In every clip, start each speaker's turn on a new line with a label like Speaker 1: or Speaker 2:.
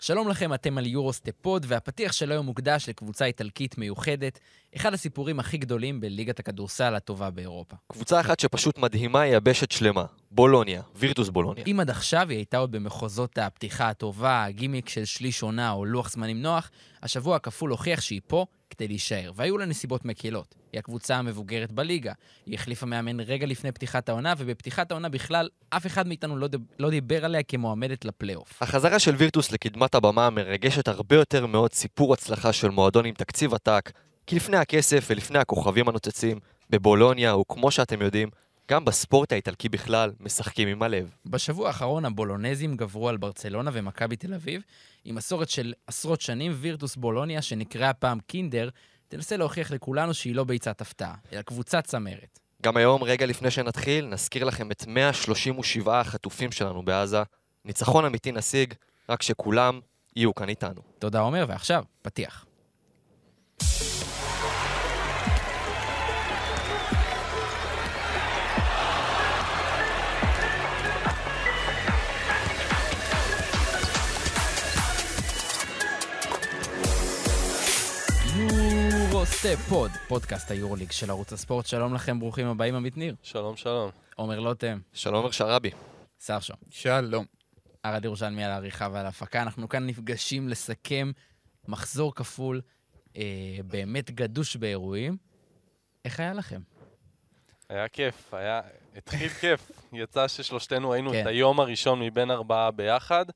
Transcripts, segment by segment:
Speaker 1: שלום לכם, אתם על יורוסטפוד, והפתיח של היום מוקדש לקבוצה איטלקית מיוחדת, אחד הסיפורים הכי גדולים בליגת הכדורסל הטובה באירופה.
Speaker 2: קבוצה אחת שפשוט מדהימה היא יבשת שלמה, בולוניה, וירטוס בולוניה.
Speaker 1: אם עד עכשיו היא הייתה עוד במחוזות הפתיחה הטובה, הגימיק של שליש עונה או לוח זמנים נוח, השבוע הכפול הוכיח שהיא פה כדי להישאר, והיו לה נסיבות מקלות. היא הקבוצה המבוגרת בליגה, היא החליפה מאמן רגע לפני פתיחת העונה, ובפתיחת העונה בכלל אף אחד מאיתנו לא, דב... לא דיבר עליה כמועמדת לפלייאוף.
Speaker 2: החזרה של וירטוס לקדמת הבמה מרגשת הרבה יותר מאוד סיפור הצלחה של מועדון עם תקציב עתק, כי לפני הכסף ולפני הכוכבים הנוצצים, בבולוניה, וכמו שאתם יודעים, גם בספורט האיטלקי בכלל, משחקים עם הלב.
Speaker 1: בשבוע האחרון הבולונזים גברו על ברצלונה ומכבי תל אביב, עם מסורת של עשרות שנים, וירטוס בולוניה, שנקראה פעם קינדר, תנסה להוכיח לכולנו שהיא לא ביצת הפתעה, אלא קבוצת צמרת.
Speaker 2: גם היום, רגע לפני שנתחיל, נזכיר לכם את 137 החטופים שלנו בעזה. ניצחון אמיתי נשיג, רק שכולם יהיו כאן איתנו.
Speaker 1: תודה עומר, ועכשיו, פתיח. יורוסטפוד, פודקאסט היורוליג של ערוץ הספורט. שלום לכם, ברוכים הבאים, עמית ניר.
Speaker 3: שלום, שלום.
Speaker 1: עומר לוטם,
Speaker 2: שלום ורשרבי.
Speaker 1: סרשו.
Speaker 4: שלום.
Speaker 1: ארד ירושלמי על העריכה ועל ההפקה. אנחנו כאן נפגשים לסכם מחזור כפול אה, באמת גדוש באירועים. איך היה לכם?
Speaker 3: היה כיף, היה... התחיל כיף. יצא ששלושתנו ראינו
Speaker 1: כן.
Speaker 3: את היום הראשון מבין ארבעה ביחד.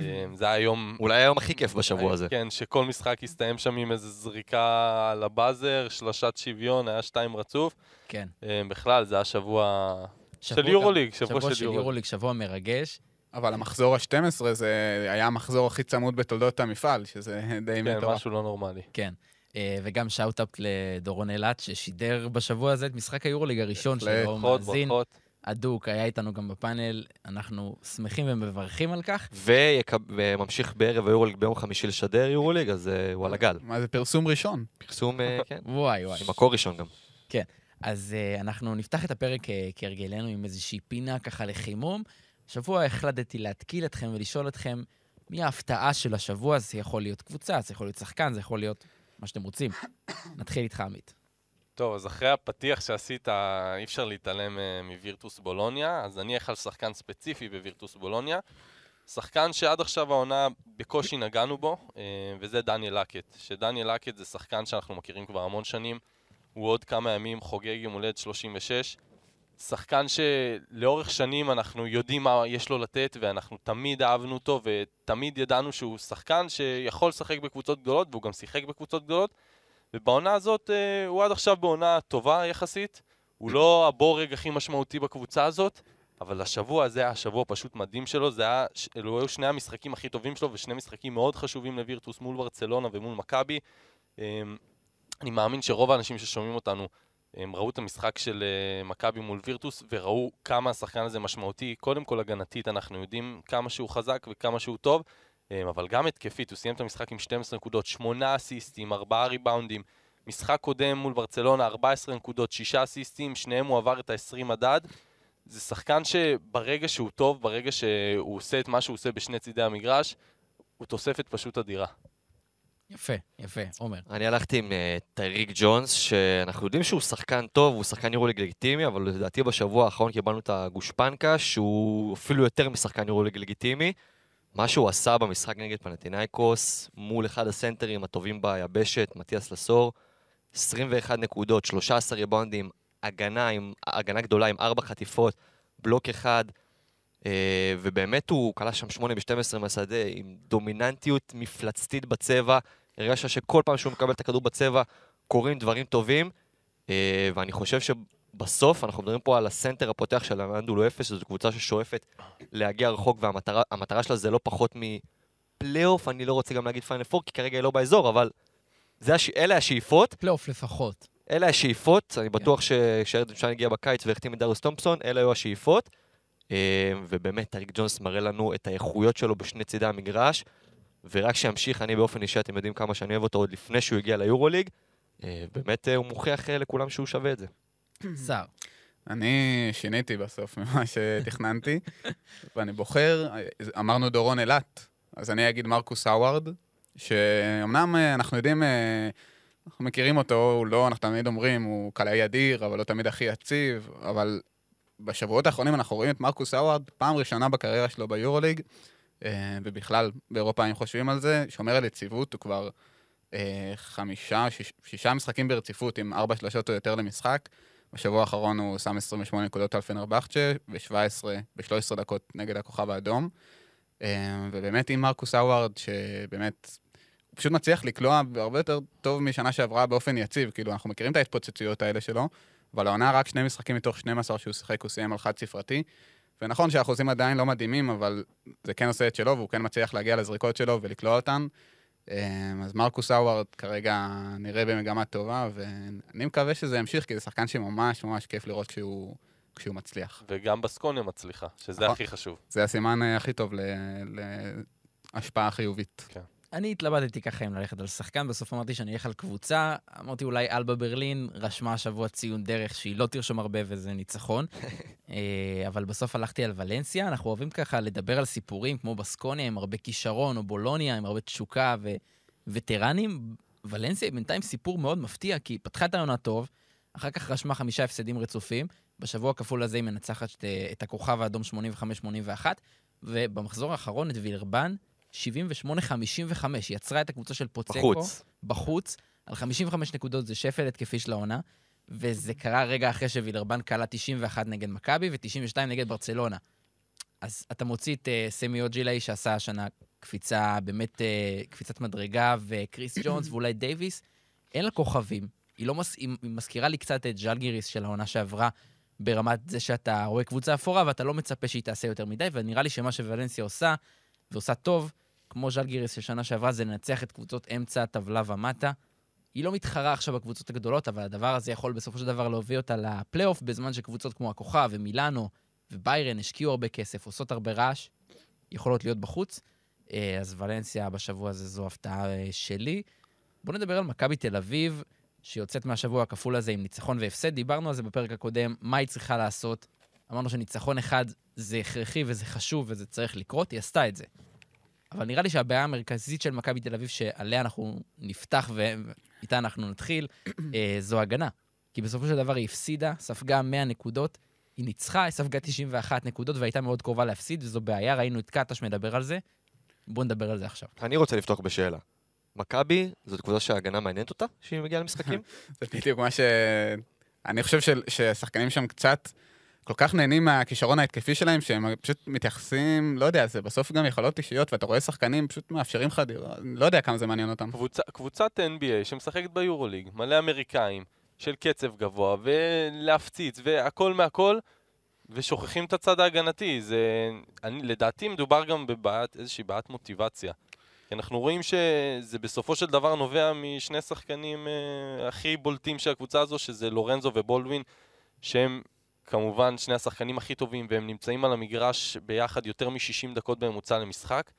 Speaker 3: אה, זה היה יום...
Speaker 2: אולי היום הכי כיף בשבוע הזה.
Speaker 3: כן, שכל משחק הסתיים שם עם איזו זריקה על הבאזר, שלשת שוויון, היה שתיים רצוף.
Speaker 1: כן.
Speaker 3: אה, בכלל, זה היה שבוע...
Speaker 1: שבוע
Speaker 3: של יורוליג, שבוע של
Speaker 1: של
Speaker 3: יורוליג.
Speaker 1: יורוליג, שבוע מרגש.
Speaker 4: אבל המחזור ה-12 זה היה המחזור הכי צמוד בתולדות המפעל, שזה די
Speaker 3: כן,
Speaker 4: מטורף.
Speaker 3: משהו לא נורמלי.
Speaker 1: כן. אה, וגם shout-out לדורון אילת, ששידר בשבוע הזה את משחק היורוליג הראשון. שלו,
Speaker 3: ברכות,
Speaker 1: מאזין
Speaker 3: ברכות.
Speaker 1: הדוק, היה איתנו גם בפאנל, אנחנו שמחים ומברכים על כך.
Speaker 2: ויקב- וממשיך בערב היורוליג ביום חמישי לשדר יורוליג, אז אה, הוא על הגל.
Speaker 4: מה זה פרסום ראשון?
Speaker 2: פרסום, אה, כן,
Speaker 1: וואי וואי.
Speaker 2: עם מקור ראשון גם.
Speaker 1: אז uh, אנחנו נפתח את הפרק uh, כהרגלנו עם איזושהי פינה ככה לחימום. השבוע החלטתי להתקיל אתכם ולשאול אתכם מי ההפתעה של השבוע, זה יכול להיות קבוצה, זה יכול להיות שחקן, זה יכול להיות מה שאתם רוצים. נתחיל איתך, עמית.
Speaker 3: טוב, אז אחרי הפתיח שעשית, אי אפשר להתעלם אה, מווירטוס בולוניה, אז אלך על שחקן ספציפי בווירטוס בולוניה. שחקן שעד עכשיו העונה בקושי נגענו בו, אה, וזה דניאל לקט. שדניאל לקט זה שחקן שאנחנו מכירים כבר המון שנים, הוא עוד כמה ימים חוגג יום הולדת 36. שחקן שלאורך שנים אנחנו יודעים מה יש לו לתת, ואנחנו תמיד אהבנו אותו, ותמיד ידענו שהוא שחקן שיכול לשחק בקבוצות גדולות, והוא גם שיחק בקבוצות גדולות. ובעונה הזאת אה, הוא עד עכשיו בעונה טובה יחסית. הוא לא הבורג הכי משמעותי בקבוצה הזאת, אבל השבוע הזה היה שבוע פשוט מדהים שלו. זה היה, אלו היו שני המשחקים הכי טובים שלו, ושני משחקים מאוד חשובים לווירטוס מול ברצלונה ומול מכבי. אה, אני מאמין שרוב האנשים ששומעים אותנו הם ראו את המשחק של אה, מכבי מול וירטוס וראו כמה השחקן הזה משמעותי. קודם כל הגנתית אנחנו יודעים כמה שהוא חזק וכמה שהוא טוב, אבל גם התקפית, הוא סיים את המשחק עם 12 נקודות, 8 אסיסטים, 4 ריבאונדים. משחק קודם מול ברצלונה, 14 נקודות, 6 אסיסטים, שניהם הוא עבר את ה-20 מדד. זה שחקן שברגע שהוא טוב, ברגע שהוא עושה את מה שהוא עושה בשני צידי המגרש, הוא תוספת פשוט אדירה.
Speaker 1: יפה, יפה, עומר.
Speaker 2: אני הלכתי עם אה, טייריק ג'ונס, שאנחנו יודעים שהוא שחקן טוב, הוא שחקן יורוליג לגיטימי, אבל לדעתי בשבוע האחרון קיבלנו את הגושפנקה, שהוא אפילו יותר משחקן יורוליג לגיטימי. מה שהוא עשה במשחק נגד פנטינאיקוס, מול אחד הסנטרים הטובים ביבשת, מתיאס לסור, 21 נקודות, 13 ריבונדים, הגנה, עם, הגנה גדולה עם 4 חטיפות, בלוק אחד, אה, ובאמת הוא קלע שם 8 מ-12 מהשדה, עם דומיננטיות מפלצתית בצבע, הרגשת שכל פעם שהוא מקבל את הכדור בצבע, קורים דברים טובים, אה, ואני חושב שבסוף אנחנו מדברים פה על הסנטר הפותח של אנדולו אפס, זו קבוצה ששואפת להגיע רחוק, והמטרה המטרה שלה זה לא פחות מפלייאוף, אני לא רוצה גם להגיד פיינל פור, כי כרגע היא לא באזור, אבל זה הש... אלה השאיפות,
Speaker 1: פלייאוף לפחות.
Speaker 2: אלה השאיפות, אני בטוח שכשארדם שטיין הגיע בקיץ והחתים את דריוס תומפסון, אלה היו השאיפות. אה, ובאמת, טייריק ג'ונס מראה לנו את האיכויות שלו בשני צידי המגרש, ורק שימשיך, אני באופן אישי, אתם יודעים כמה שאני אוהב אותו עוד לפני שהוא הגיע ליורוליג. אה, באמת, אה, הוא מוכיח אה, לכולם שהוא שווה את זה.
Speaker 1: שר.
Speaker 4: אני שיניתי בסוף ממה שתכננתי, ואני בוחר, אמרנו דורון אילת, אז אני אגיד מרקוס האווארד, שאומנם אה, אנחנו יודעים, אה, אנחנו מכירים אותו, הוא לא, אנחנו תמיד אומרים, הוא קלעי אדיר, אבל לא תמיד הכי יציב, אבל בשבועות האחרונים אנחנו רואים את מרקוס האווארד פעם ראשונה בקריירה שלו ביורוליג, אה, ובכלל באירופה אם חושבים על זה, שומר על יציבות, הוא כבר חמישה, שיש, שישה משחקים ברציפות עם ארבע שלשות או יותר למשחק. בשבוע האחרון הוא שם 28 נקודות על פנרבכצ'ה, ו-17, ב-13 דקות נגד הכוכב האדום. אה, ובאמת עם מרקוס האווארד, שבאמת, הוא פשוט מצליח לקלוע הרבה יותר טוב משנה שעברה באופן יציב, כאילו, אנחנו מכירים את ההתפוצצויות האלה שלו, אבל העונה רק שני משחקים מתוך 12 שהוא שיחק, הוא סיים על חד ספרתי. ונכון שהאחוזים עדיין לא מדהימים, אבל זה כן עושה את שלו, והוא כן מצליח להגיע לזריקות שלו ולקלוע אותן. אה, אז מרקוס האווארד כרגע נראה במגמה טובה, ואני מקווה שזה ימשיך, כי זה שחקן שממש ממש כיף לראות כשהוא, כשהוא מצליח.
Speaker 3: וגם בסקוניה מצליחה, שזה
Speaker 4: נכון.
Speaker 3: הכי חשוב.
Speaker 4: זה הסימן אה, הכי טוב להשפעה חיובית.
Speaker 1: אני התלבטתי ככה אם ללכת על שחקן, בסוף אמרתי שאני אלך על קבוצה. אמרתי אולי אלבה ברלין רשמה השבוע ציון דרך שהיא לא תרשום הרבה וזה ניצחון. אה, אבל בסוף הלכתי על ולנסיה. אנחנו אוהבים ככה לדבר על סיפורים כמו בסקוניה עם הרבה כישרון, או בולוניה עם הרבה תשוקה ווטרנים. ולנסיה היא בינתיים סיפור מאוד מפתיע, כי היא פתחה את העונה טוב, אחר כך רשמה חמישה הפסדים רצופים. בשבוע הכפול הזה היא מנצחת את- את הכוכב האדום 85-81, ובמחזור האחרון את וילרבאן 78-55, היא יצרה את הקבוצה של פוצ'קו.
Speaker 2: בחוץ.
Speaker 1: בחוץ, על 55 נקודות, זה שפל התקפי של העונה, וזה קרה רגע אחרי שווילרבאן קלע 91 נגד מכבי ו-92 נגד ברצלונה. אז אתה מוציא את אה, סמי אוג'לייה, שעשה השנה קפיצה, באמת uh, קפיצת מדרגה, וקריס ג'ונס ואולי דייוויס, אין לה כוכבים. היא לא מס... היא מזכירה לי קצת את ז'לגיריס של העונה שעברה, ברמת זה שאתה רואה קבוצה אפורה ואתה לא מצפה שהיא תעשה יותר מדי, ונראה לי שמה שוולנסיה עושה, ועושה טוב, כמו ז'לגיריס של שנה שעברה, זה לנצח את קבוצות אמצע הטבלה ומטה. היא לא מתחרה עכשיו בקבוצות הגדולות, אבל הדבר הזה יכול בסופו של דבר להוביל אותה לפלייאוף, בזמן שקבוצות כמו הכוכב ומילאנו וביירן השקיעו הרבה כסף, עושות הרבה רעש, יכולות להיות בחוץ. אה, אז ולנסיה בשבוע הזה זו הפתעה אה, שלי. בואו נדבר על מכבי תל אביב, שיוצאת מהשבוע הכפול הזה עם ניצחון והפסד. דיברנו על זה בפרק הקודם, מה היא צריכה לעשות. אמרנו שניצחון אחד זה הכרחי וזה חשוב וזה צריך לקרות, היא עשתה את זה. אבל נראה לי שהבעיה המרכזית של מכבי תל אביב, שעליה אנחנו נפתח ואיתה אנחנו נתחיל, אה, זו הגנה. כי בסופו של דבר היא הפסידה, ספגה 100 נקודות, היא ניצחה, היא ספגה 91 נקודות והייתה מאוד קרובה להפסיד, וזו בעיה, ראינו את קטש מדבר על זה. בואו נדבר על זה עכשיו.
Speaker 2: אני רוצה לפתוח בשאלה. מכבי, זאת קבוצה שההגנה מעניינת אותה, שהיא מגיעה למשחקים?
Speaker 4: זה בדיוק מה ש... אני חושב ש... ששחקנים שם קצת כל כך נהנים מהכישרון ההתקפי שלהם, שהם פשוט מתייחסים, לא יודע, זה בסוף גם יכולות אישיות, ואתה רואה שחקנים פשוט מאפשרים לך, לא יודע כמה זה מעניין אותם.
Speaker 3: קבוצה, קבוצת NBA שמשחקת ביורוליג, מלא אמריקאים, של קצב גבוה, ולהפציץ, והכל מהכל, ושוכחים את הצד ההגנתי. זה, אני, לדעתי מדובר גם בבעיית, איזושהי בעיית מוטיבציה. כי אנחנו רואים שזה בסופו של דבר נובע משני שחקנים אה, הכי בולטים של הקבוצה הזו, שזה לורנזו ובולדווין, שהם כמובן שני השחקנים הכי טובים, והם נמצאים על המגרש ביחד יותר מ-60 דקות בממוצע למשחק.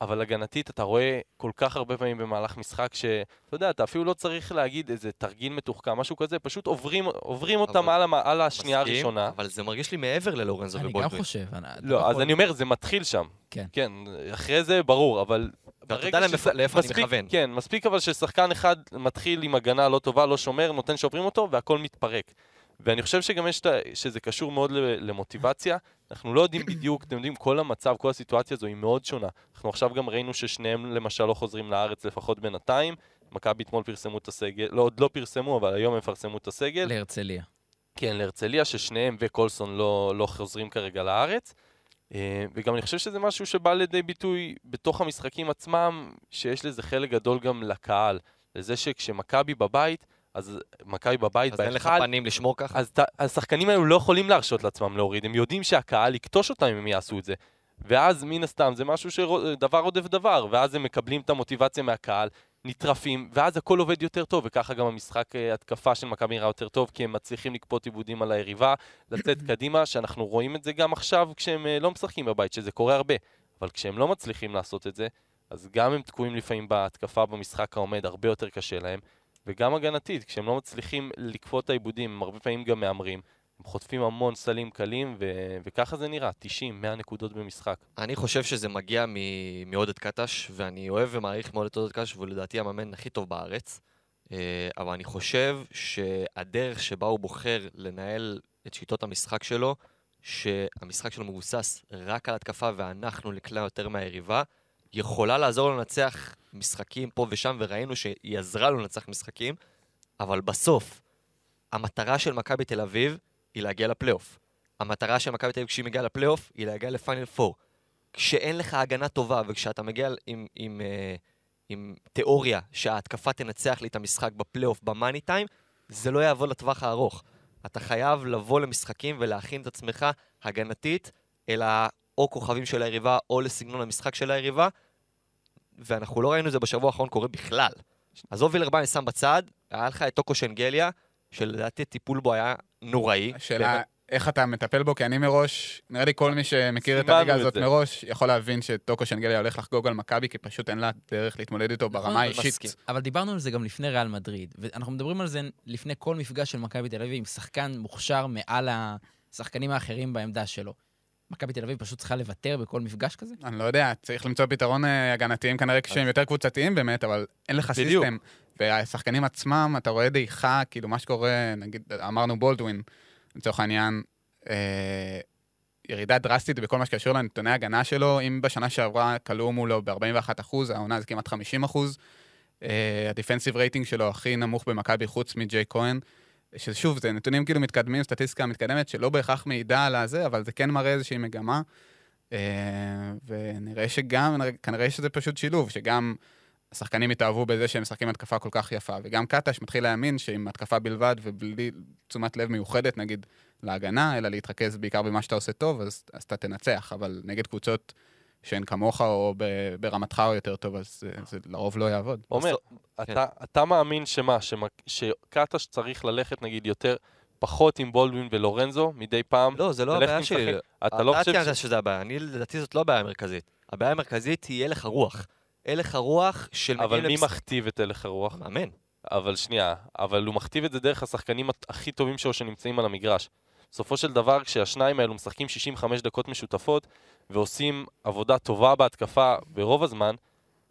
Speaker 3: אבל הגנתית אתה רואה כל כך הרבה פעמים במהלך משחק שאתה יודע, אתה אפילו לא צריך להגיד איזה תרגיל מתוחכם, משהו כזה, פשוט עוברים, עוברים אותם על, המ- על השנייה
Speaker 2: מסכים,
Speaker 3: הראשונה.
Speaker 2: אבל זה מרגיש לי מעבר ללורנזו
Speaker 1: אני גם
Speaker 2: ובולדווין.
Speaker 1: חושב. אני- אתה
Speaker 3: לא, אז
Speaker 1: יכול-
Speaker 3: אני אומר, זה מתחיל שם.
Speaker 1: כן.
Speaker 3: כן, אחרי זה ברור, אבל... ברגע
Speaker 2: יודע
Speaker 3: שש-
Speaker 2: לאיפה אני
Speaker 3: מספיק-
Speaker 2: מכוון.
Speaker 3: כן, מספיק אבל ששחקן אחד מתחיל עם הגנה לא טובה, לא שומר, נותן שעוברים אותו, והכל מתפרק. ואני חושב שגם יש, שזה קשור מאוד למוטיבציה. אנחנו לא יודעים בדיוק, אתם יודעים, כל המצב, כל הסיטואציה הזו היא מאוד שונה. אנחנו עכשיו גם ראינו ששניהם למשל לא חוזרים לארץ לפחות בינתיים. מכבי אתמול פרסמו את הסגל, לא, עוד לא פרסמו, אבל היום הם יפרסמו את הסגל.
Speaker 1: להרצליה.
Speaker 3: כן, להרצליה, ששניהם וקולסון לא, לא חוזרים כרגע לארץ. אה, וגם אני חושב שזה משהו שבא לידי ביטוי בתוך המשחקים עצמם, שיש לזה חלק גדול גם לקהל. לזה שכשמכבי בבית, אז מכבי בבית
Speaker 2: אז אין לך
Speaker 3: בהיכל,
Speaker 2: פנים לשמור ככה?
Speaker 3: אז השחקנים האלו לא יכולים להרשות לעצמם להוריד, הם יודעים שהקהל יקטוש אותם אם הם יעשו את זה. ואז מן הסתם זה משהו שדבר עודף דבר, ואז הם מקבלים את המוטיבציה מהקהל, נטרפים, ואז הכל עובד יותר טוב, וככה גם המשחק אה, התקפה של מכבי נראה יותר טוב, כי הם מצליחים לקפוט עיבודים על היריבה, לצאת קדימה, שאנחנו רואים את זה גם עכשיו כשהם אה, לא משחקים בבית, שזה קורה הרבה. אבל כשהם לא מצליחים לעשות את זה, אז גם הם תקועים לפעמים בהתקפה במשחק העומד, הרבה יותר קשה להם, וגם הגנתית, כשהם לא מצליחים לקפוט את העיבודים, הם הרבה פעמים גם מהמרים. הם חוטפים המון סלים קלים, ו- וככה זה נראה, 90, 100 נקודות במשחק.
Speaker 2: אני חושב שזה מגיע מ- מעודד קטש, ואני אוהב ומעריך מאוד את עודד קטש, והוא לדעתי המאמן הכי טוב בארץ. אה, אבל אני חושב שהדרך שבה הוא בוחר לנהל את שיטות המשחק שלו, שהמשחק שלו מבוסס רק על התקפה ואנחנו לכלל יותר מהיריבה, יכולה לעזור לו לנצח משחקים פה ושם, וראינו שהיא עזרה לו לנצח משחקים, אבל בסוף, המטרה של מכבי תל אביב היא להגיע לפלייאוף. המטרה של מכבי תל אביב כשהיא מגיעה לפלייאוף היא להגיע לפיינל 4. כשאין לך הגנה טובה וכשאתה מגיע עם, עם, אה, עם תיאוריה שההתקפה תנצח לי את המשחק בפלייאוף במאני טיים, זה לא יעבוד לטווח הארוך. אתה חייב לבוא למשחקים ולהכין את עצמך הגנתית, אלא או כוכבים של היריבה או לסגנון המשחק של היריבה, ואנחנו לא ראינו את זה בשבוע האחרון קורה בכלל. עזוב וילרבן שם בצד, היה לך את טוקו שנגליה, שלדעתי הטיפול בו היה נוראי.
Speaker 4: השאלה, איך אתה מטפל בו? כי אני מראש, נראה לי כל מי שמכיר את הליגה
Speaker 3: את
Speaker 4: הזאת. מראש, יכול להבין שטוקו שנגליה הולך לחגוג על מכבי, כי פשוט אין לה דרך להתמודד איתו ברמה
Speaker 1: נכון,
Speaker 4: האישית.
Speaker 2: מסכים.
Speaker 1: אבל דיברנו על זה גם לפני ריאל מדריד, ואנחנו מדברים על זה לפני כל מפגש של מכבי תל אביב עם שחקן מוכשר מעל השחקנים האחרים בעמדה שלו. מכבי תל אביב פשוט צריכה לוותר בכל מפגש כזה?
Speaker 4: אני לא יודע, צריך למצוא פתרון אה, הגנתיים כנראה כשהם יותר קבוצתיים באמת, אבל אין לך. סיסטם. והשחקנים עצמם, אתה רואה דעיכה, כאילו מה שקורה, נגיד, אמרנו בולדווין, לצורך העניין, אה, ירידה דרסטית בכל מה שקשור לנתוני הגנה שלו. אם בשנה שעברה כלוא מולו ב-41 העונה זה כמעט 50 הדיפנסיב רייטינג שלו הכי נמוך במכבי חוץ מג'יי כהן. ששוב, זה נתונים כאילו מתקדמים, סטטיסטיקה מתקדמת, שלא בהכרח מעידה על הזה, אבל זה כן מראה איזושהי מגמה. אה, ונראה שגם, כנראה שזה פשוט שילוב, שגם השחקנים התאהבו בזה שהם משחקים התקפה כל כך יפה, וגם קטש מתחיל להאמין שעם התקפה בלבד ובלי תשומת לב מיוחדת, נגיד, להגנה, אלא להתרכז בעיקר במה שאתה עושה טוב, אז, אז אתה תנצח, אבל נגד קבוצות שהן כמוך או ב- ברמתך או יותר טוב, אז זה, זה לרוב לא יעבוד.
Speaker 3: עומר, אתה, אתה מאמין שמה, שקטש צריך ללכת נגיד יותר, פחות עם בולדווין ולורנזו מדי פעם?
Speaker 2: לא, זה לא הבעיה שלי.
Speaker 3: אתה לא חושב
Speaker 2: ציינת
Speaker 3: ש...
Speaker 2: שזה הבעיה. אני, לדעתי זאת לא הבעיה המרכזית. הבעיה המרכזית היא הלך הרוח. הלך הרוח של
Speaker 3: אבל מי מכתיב את הלך הרוח?
Speaker 2: מאמן.
Speaker 3: אבל שנייה, אבל הוא מכתיב את זה דרך השחקנים הכי טובים שלו שנמצאים על המגרש. בסופו של דבר, כשהשניים האלו משחקים 65 דקות משותפות ועושים עבודה טובה בהתקפה ברוב הזמן,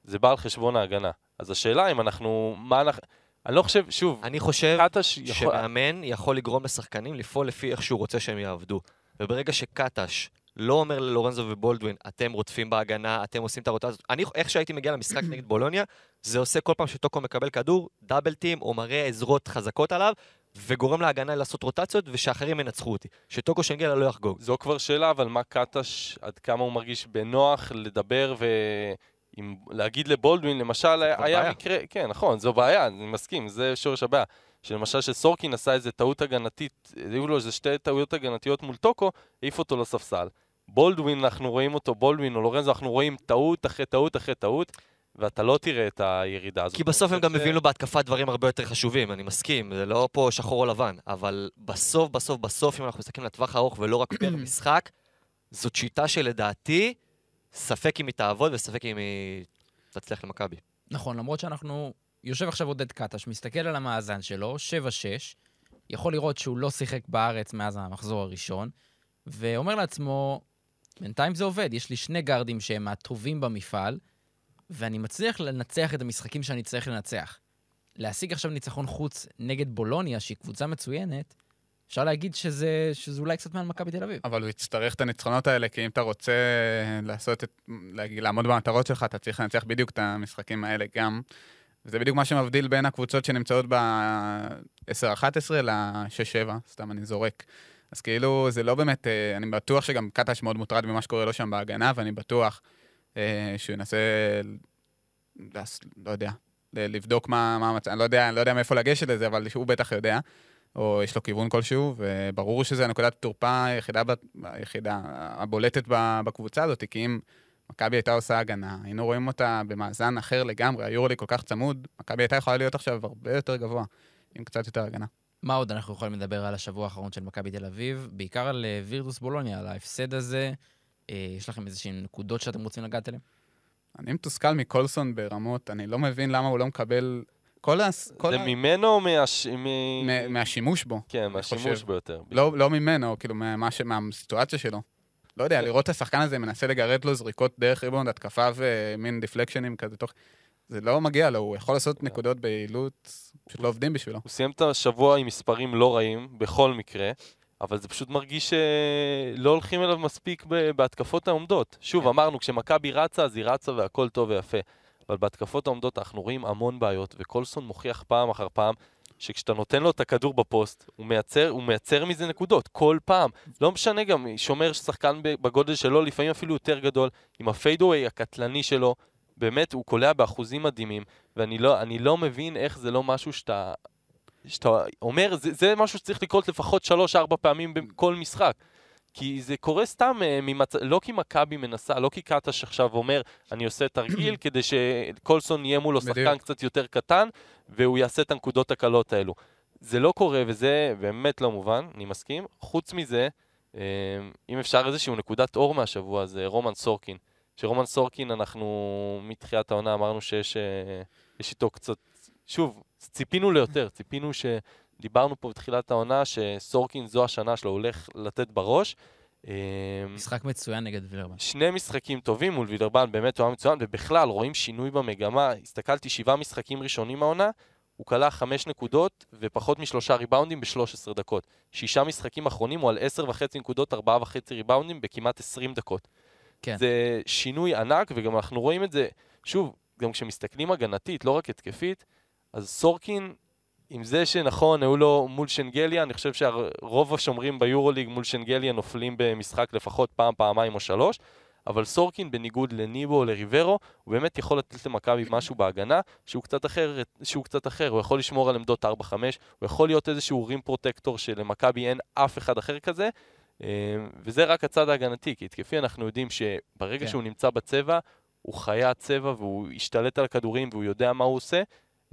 Speaker 3: זה בא על חשבון ההגנה. אז השאלה אם אנחנו... מה אנחנו... אני לא חושב, שוב,
Speaker 2: אני חושב
Speaker 3: קטש יכול...
Speaker 2: שמאמן יכול לגרום לשחקנים לפעול לפי איך שהוא רוצה שהם יעבדו. וברגע שקטש לא אומר ללורנזו ובולדווין, אתם רודפים בהגנה, אתם עושים את הרוטציה הזאת. אני, איך שהייתי מגיע למשחק נגד בולוניה, זה עושה כל פעם שטוקו מקבל כדור, דאבל טים, או מראה עזרות חזקות עליו, וגורם להגנה לעשות רוטציות, ושאחרים ינצחו אותי. שטוקו שנגלה לא יחגוג.
Speaker 3: זו כבר שאלה, אבל מה קטש, עד כמה הוא מרגיש בנוח לדבר ו... עם, להגיד לבולדווין, למשל, היה
Speaker 2: בעיה.
Speaker 3: מקרה, כן, נכון, זו בעיה, אני מסכים, זה שורש הבעיה. שלמשל שסורקין עשה איזה טעות הגנתית, היו לו איזה שתי טעויות הגנתיות מול טוקו, העיף אותו לספסל. בולדווין, אנחנו רואים אותו, בולדווין או לורנזו, אנחנו רואים טעות אחרי טעות אחרי טעות, ואתה לא תראה את הירידה הזאת.
Speaker 2: כי בסוף הם גם מביאים לו בהתקפה דברים הרבה יותר חשובים, אני מסכים, זה לא פה שחור או לבן, אבל בסוף, בסוף, בסוף, אם אנחנו מסתכלים לטווח הארוך ולא רק פר משחק, זאת שיטה שלדעתי, ספק אם היא תעבוד וספק אם היא תצליח למכבי.
Speaker 1: נכון, למרות שאנחנו... יושב עכשיו עודד קטש, מסתכל על המאזן שלו, 7-6, יכול לראות שהוא לא שיחק בארץ מאז המחזור הראשון, ואומר לעצמו, בינתיים זה עובד, יש לי שני גארדים שהם מהטובים במפעל, ואני מצליח לנצח את המשחקים שאני צריך לנצח. להשיג עכשיו ניצחון חוץ נגד בולוניה, שהיא קבוצה מצוינת, אפשר להגיד שזה, שזה אולי קצת מעל מכבי תל אביב.
Speaker 4: אבל הוא יצטרך את הניצחונות האלה, כי אם אתה רוצה לעשות את, להגיד, לעמוד במטרות שלך, אתה צריך לנצח בדיוק את המשחקים האלה גם. וזה בדיוק מה שמבדיל בין הקבוצות שנמצאות ב-10-11 ל-6-7, סתם אני זורק. אז כאילו, זה לא באמת, אה, אני בטוח שגם קטש מאוד מוטרד ממה שקורה לו שם בהגנה, ואני בטוח אה, שהוא ינסה, לא יודע, לבדוק מה המצב, אני לא יודע, אני לא יודע מאיפה לגשת לזה, אבל הוא בטח יודע. או יש לו כיוון כלשהו, וברור שזו נקודת התורפה היחידה, היחידה הבולטת בקבוצה הזאת, כי אם מכבי הייתה עושה הגנה, היינו רואים אותה במאזן אחר לגמרי, היורולי כל כך צמוד, מכבי הייתה יכולה להיות עכשיו הרבה יותר גבוה, עם קצת יותר הגנה.
Speaker 1: מה עוד אנחנו יכולים לדבר על השבוע האחרון של מכבי תל אביב? בעיקר על אה, וירטוס בולוניה, על ההפסד הזה. אה, יש לכם איזשהן נקודות שאתם רוצים לגעת אליהן?
Speaker 4: אני מתוסכל מקולסון ברמות, אני לא מבין למה הוא לא מקבל כל ה... כל
Speaker 3: זה
Speaker 4: ה-
Speaker 3: ממנו או מהש... מ...
Speaker 4: מ- מהשימוש בו.
Speaker 3: כן, מהשימוש
Speaker 4: חושב.
Speaker 3: ביותר.
Speaker 4: לא, לא ממנו, כאילו, מה, ש... מהסיטואציה שלו. לא יודע, לראות את השחקן הזה מנסה לגרד לו זריקות דרך ריבונד, התקפה ומין דיפלקשנים כזה תוך... זה לא מגיע לו, הוא יכול לעשות נקודות ביעילות, פשוט לא עובדים בשבילו.
Speaker 3: הוא סיים את השבוע עם מספרים לא רעים, בכל מקרה, אבל זה פשוט מרגיש שלא הולכים אליו מספיק בהתקפות העומדות. שוב,
Speaker 1: כן.
Speaker 3: אמרנו, כשמכבי רצה, אז היא רצה והכל טוב ויפה. אבל בהתקפות העומדות אנחנו רואים המון בעיות, וקולסון מוכיח פעם אחר פעם שכשאתה נותן לו את הכדור בפוסט, הוא מייצר, הוא מייצר מזה נקודות, כל פעם. לא משנה גם, שומר שחקן בגודל שלו, לפעמים אפילו יותר גדול, עם הפיידווי הקטלני שלו, באמת, הוא קולע באחוזים מדהימים, ואני לא, לא מבין איך זה לא משהו שאתה, שאתה אומר, זה, זה משהו שצריך לקרות לפחות שלוש-ארבע פעמים בכל משחק. כי זה קורה סתם, אה, ממצ... לא כי מכבי מנסה, לא כי קטש עכשיו אומר, אני עושה תרגיל כדי שקולסון יהיה מולו שחקן
Speaker 4: בדיוק.
Speaker 3: קצת יותר קטן, והוא יעשה את הנקודות הקלות האלו. זה לא קורה, וזה באמת לא מובן, אני מסכים. חוץ מזה, אה, אם אפשר איזושהי נקודת אור מהשבוע, זה רומן סורקין. שרומן סורקין, אנחנו מתחילת העונה אמרנו שיש אה, איתו קצת... שוב, ציפינו ליותר, ציפינו ש... דיברנו פה בתחילת העונה שסורקין זו השנה שלו, הולך לתת בראש. אה,
Speaker 1: משחק מצוין נגד וילרבן.
Speaker 3: שני משחקים טובים מול וילרבן, באמת הוא היה מצוין, ובכלל רואים שינוי במגמה. הסתכלתי שבעה משחקים ראשונים העונה, הוא כלה חמש נקודות ופחות משלושה ריבאונדים ב-13 דקות. שישה משחקים אחרונים הוא על עשר וחצי נקודות, ארבעה וחצי ריבאונדים בכמעט 20 דקות.
Speaker 1: כן.
Speaker 3: זה שינוי ענק, וגם אנחנו רואים את זה, שוב, גם כשמסתכלים הגנתית, לא רק התקפית, אז סורקין, עם זה שנכון, היו לו מול שנגליה, אני חושב שרוב השומרים ביורוליג מול שנגליה נופלים במשחק לפחות פעם, פעמיים או שלוש, אבל סורקין, בניגוד לניבו או לריברו, הוא באמת יכול לתת למכבי משהו בהגנה שהוא קצת אחר, שהוא קצת אחר, הוא יכול לשמור על עמדות 4-5, הוא יכול להיות איזשהו רים פרוטקטור שלמכבי אין אף אחד אחר כזה, אה, וזה רק הצד ההגנתי, כי התקפי אנחנו יודעים שברגע
Speaker 1: כן.
Speaker 3: שהוא נמצא בצבע, הוא חיית צבע והוא השתלט על הכדורים והוא יודע מה הוא עושה.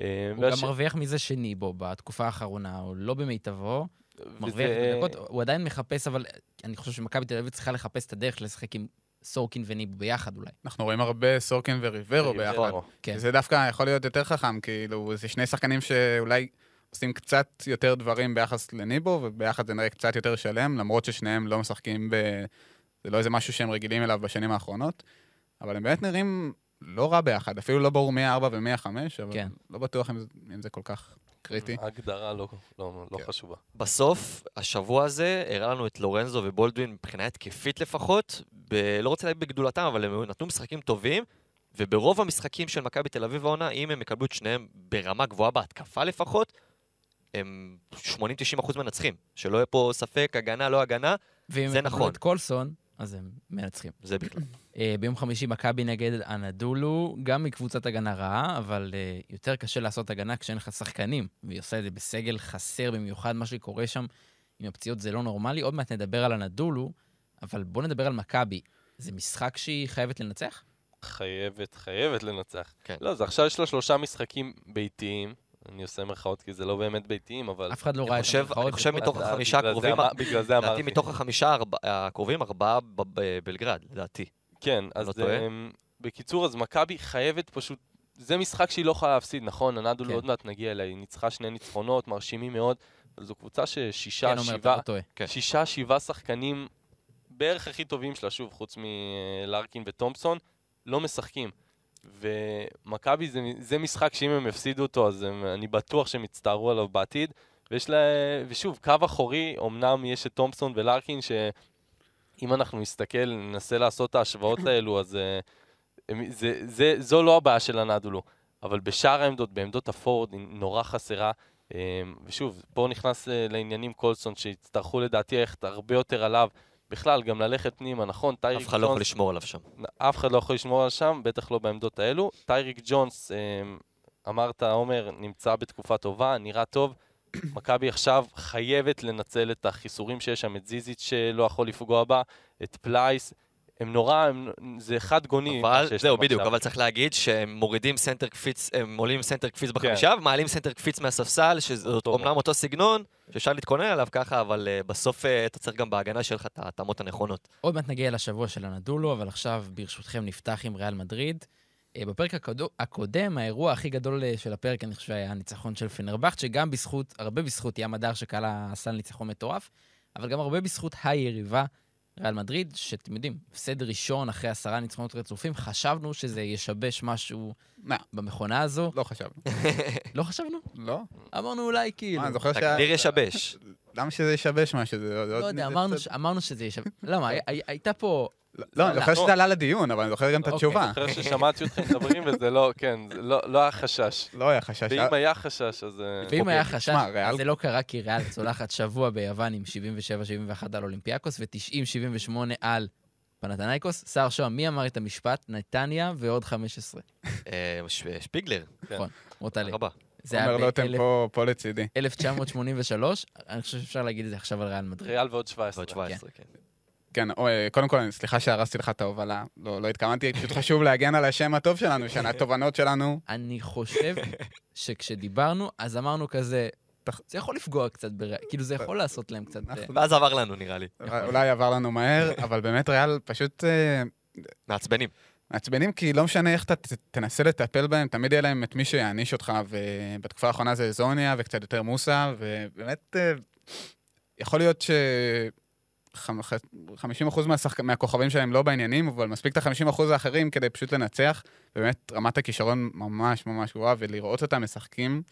Speaker 3: אה,
Speaker 1: הוא גם
Speaker 3: והש-
Speaker 1: מרוויח מזה שניבו בתקופה האחרונה, הוא לא במיטבו, מרוויח
Speaker 3: וזה-
Speaker 1: הוא עדיין מחפש, אבל אני חושב שמכבי תל אביב צריכה לחפש את הדרך לשחק עם סורקין וניבו ביחד אולי.
Speaker 4: אנחנו רואים הרבה סורקין וריברו ביחד.
Speaker 1: כן.
Speaker 4: זה דווקא יכול להיות יותר חכם, כאילו, זה שני שחקנים שאולי עושים קצת יותר דברים ביחס לניבו, וביחד זה נראה קצת יותר שלם, למרות ששניהם לא משחקים ב... זה לא איזה משהו שהם רגילים אליו בשנים האחרונות, אבל הם באמת נראים לא רע ביחד, אפילו לא ברור מי ה-4 ומי ה-5, אבל
Speaker 1: כן.
Speaker 4: לא בטוח אם זה, אם זה כל כך קריטי.
Speaker 3: הגדרה לא, לא, לא
Speaker 4: כן.
Speaker 3: חשובה.
Speaker 2: בסוף, השבוע הזה הראה לנו את לורנזו ובולדווין מבחינה התקפית לפחות, ב... לא רוצה להגיד בגדולתם, אבל הם נתנו משחקים טובים, וברוב המשחקים של מכבי תל אביב העונה, אם הם יקבלו את שניהם ברמה גבוהה בהתקפה לפחות, הם 80-90% מנצחים. שלא יהיה פה ספק, הגנה, לא הגנה,
Speaker 1: ואם
Speaker 2: זה
Speaker 1: הם יקבלו
Speaker 2: נכון.
Speaker 1: את קולסון, אז הם מנצחים.
Speaker 2: זה בכלל.
Speaker 1: אה, ביום חמישי מכבי נגד אנדולו, גם מקבוצת הגנה רעה, אבל אה, יותר קשה לעשות הגנה כשאין לך שחקנים, והיא עושה את זה בסגל חסר במיוחד, מה שקורה שם עם הפציעות זה לא נורמלי. עוד מעט נדבר על אנדולו, אבל בואו נדבר על מכבי. זה משחק שהיא חייבת לנצח?
Speaker 3: חייבת, חייבת לנצח.
Speaker 2: כן.
Speaker 3: לא, זה עכשיו יש לה שלושה משחקים ביתיים. אני עושה מירכאות כי זה לא באמת ביתיים, אבל...
Speaker 1: אף אחד לא ראה את המרכאות.
Speaker 2: אני חושב מתוך החמישה הקרובים,
Speaker 3: בגלל זה
Speaker 2: לדעתי
Speaker 3: אמרתי.
Speaker 2: מתוך החמישה הקרובים, ארבעה בבלגרד, לדעתי.
Speaker 3: כן, אז
Speaker 2: לא.
Speaker 3: אמ, בקיצור, אז מכבי חייבת פשוט... זה משחק שהיא לא יכולה להפסיד, נכון? הנדולו
Speaker 1: כן.
Speaker 3: עוד מעט נגיע אליה, היא ניצחה שני ניצחונות, מרשימים מאוד, אבל זו קבוצה ששישה,
Speaker 1: כן,
Speaker 3: שבעה,
Speaker 1: לא.
Speaker 2: כן.
Speaker 3: שישה, שבעה שחקנים בערך הכי טובים שלה, שוב, חוץ מלארקין ותומפסון, לא משחקים. ומכבי זה, זה משחק שאם הם יפסידו אותו, אז הם, אני בטוח שהם יצטערו עליו בעתיד. ויש לה, ושוב, קו אחורי, אמנם יש את תומפסון ולארקין, שאם אנחנו נסתכל, ננסה לעשות את ההשוואות האלו, אז אה, הם- זה, זה, זו לא הבעיה של הנדולו. אבל בשאר העמדות, בעמדות הפורוורד, היא נורא חסרה. אה, ושוב, פה נכנס אה, לעניינים קולסון, שיצטרכו לדעתי ללכת הרבה יותר עליו. בכלל, גם ללכת פנימה, נכון? טייריק
Speaker 2: אף אחד לא יכול
Speaker 3: ג'ונס-
Speaker 2: לשמור עליו שם.
Speaker 3: אף אחד לא יכול לשמור על שם, בטח לא בעמדות האלו. טייריק ג'ונס, אה, אמרת, עומר, נמצא בתקופה טובה, נראה טוב. מכבי עכשיו חייבת לנצל את החיסורים שיש שם, את זיזיץ' שלא יכול לפגוע בה, את פלייס. הם נורא, הם, זה חד גוני.
Speaker 2: אבל, זהו, בדיוק. אבל צריך להגיד שהם מורידים סנטר קפיץ, הם עולים סנטר קפיץ
Speaker 3: כן.
Speaker 2: בחמישה, ומעלים סנטר קפיץ מהספסל, שזה
Speaker 3: אותו.
Speaker 2: אומנם אותו סגנון, שאפשר להתכונן עליו ככה, אבל אה, בסוף אה, אתה צריך גם בהגנה שיהיה לך את ההתאמות הנכונות.
Speaker 1: עוד מעט נגיע לשבוע של אנדולו, אבל עכשיו ברשותכם נפתח עם ריאל מדריד. אה, בפרק הקודו- הקודם, האירוע הכי גדול של הפרק, אני חושב, היה הניצחון של פנרבכצ'ה, שגם בזכות, הרבה בזכות ים מדר שקלע סל ניצחון מטורף, אבל גם הרבה בזכות היריבה, ריאל מדריד, שאתם יודעים, הפסד ראשון אחרי עשרה ניצחונות רצופים, חשבנו שזה ישבש משהו
Speaker 4: לא,
Speaker 1: במכונה הזו.
Speaker 4: לא חשבנו.
Speaker 1: לא חשבנו?
Speaker 4: לא?
Speaker 1: אמרנו אולי כאילו.
Speaker 4: מה, אני זוכר שה...
Speaker 2: תגדיר ישבש.
Speaker 4: למה שזה ישבש משהו?
Speaker 1: לא יודע, אמרנו שזה ישבש. למה, הי- הייתה פה...
Speaker 4: לא, אני זוכר שזה עלה לדיון, אבל אני זוכר גם את
Speaker 1: אוקיי.
Speaker 4: התשובה.
Speaker 3: אחרי ששמעתי אתכם מדברים וזה לא, כן, לא לא היה חשש.
Speaker 4: לא היה חשש.
Speaker 3: ואם היה חשש, אז... אה,
Speaker 1: ואם היה
Speaker 4: אוקיי,
Speaker 1: חשש,
Speaker 4: תשמע, ריאל-
Speaker 1: זה לא קרה כי ריאל צולחת שבוע ביוון עם 77-71 על אולימפיאקוס ו-90-78 על פנתנייקוס. שר שוהם, מי אמר את המשפט? נתניה ועוד 15.
Speaker 2: אה, שפיגלר,
Speaker 1: נכון, מוטלה.
Speaker 2: רבה.
Speaker 1: זה היה
Speaker 4: לוטם פה- פה לצידי.
Speaker 1: ב-1983, אני חושב שאפשר להגיד את זה עכשיו על ריאל מדריד.
Speaker 3: ריאל ועוד 17.
Speaker 2: ועוד 17, כן.
Speaker 4: כן, או, אה, קודם כל, סליחה שהרסתי לך את ההובלה. לא לא התכוונתי, פשוט חשוב להגן על השם הטוב שלנו, שהתובנות שלנו...
Speaker 1: אני חושב שכשדיברנו, אז אמרנו כזה, זה יכול לפגוע קצת, בר... כאילו זה יכול לעשות להם קצת... אה,
Speaker 4: אנחנו-
Speaker 2: ואז עבר לנו, נראה לי.
Speaker 4: אולי עבר לנו מהר, אבל באמת ריאל פשוט אה,
Speaker 2: מעצבנים.
Speaker 4: מעצבנים, כי לא משנה איך אתה ת- תנסה לטפל בהם, תמיד יהיה להם את מי שיעניש אותך, ובתקופה האחרונה זה זוניה וקצת יותר מוסה, ובאמת אה, יכול להיות ש... חמ- ח- 50% מהשחק... מהכוכבים שלהם לא בעניינים, אבל מספיק את ה-50% האחרים כדי פשוט לנצח. באמת, רמת הכישרון ממש ממש גבוהה, ולראות אותם משחקים,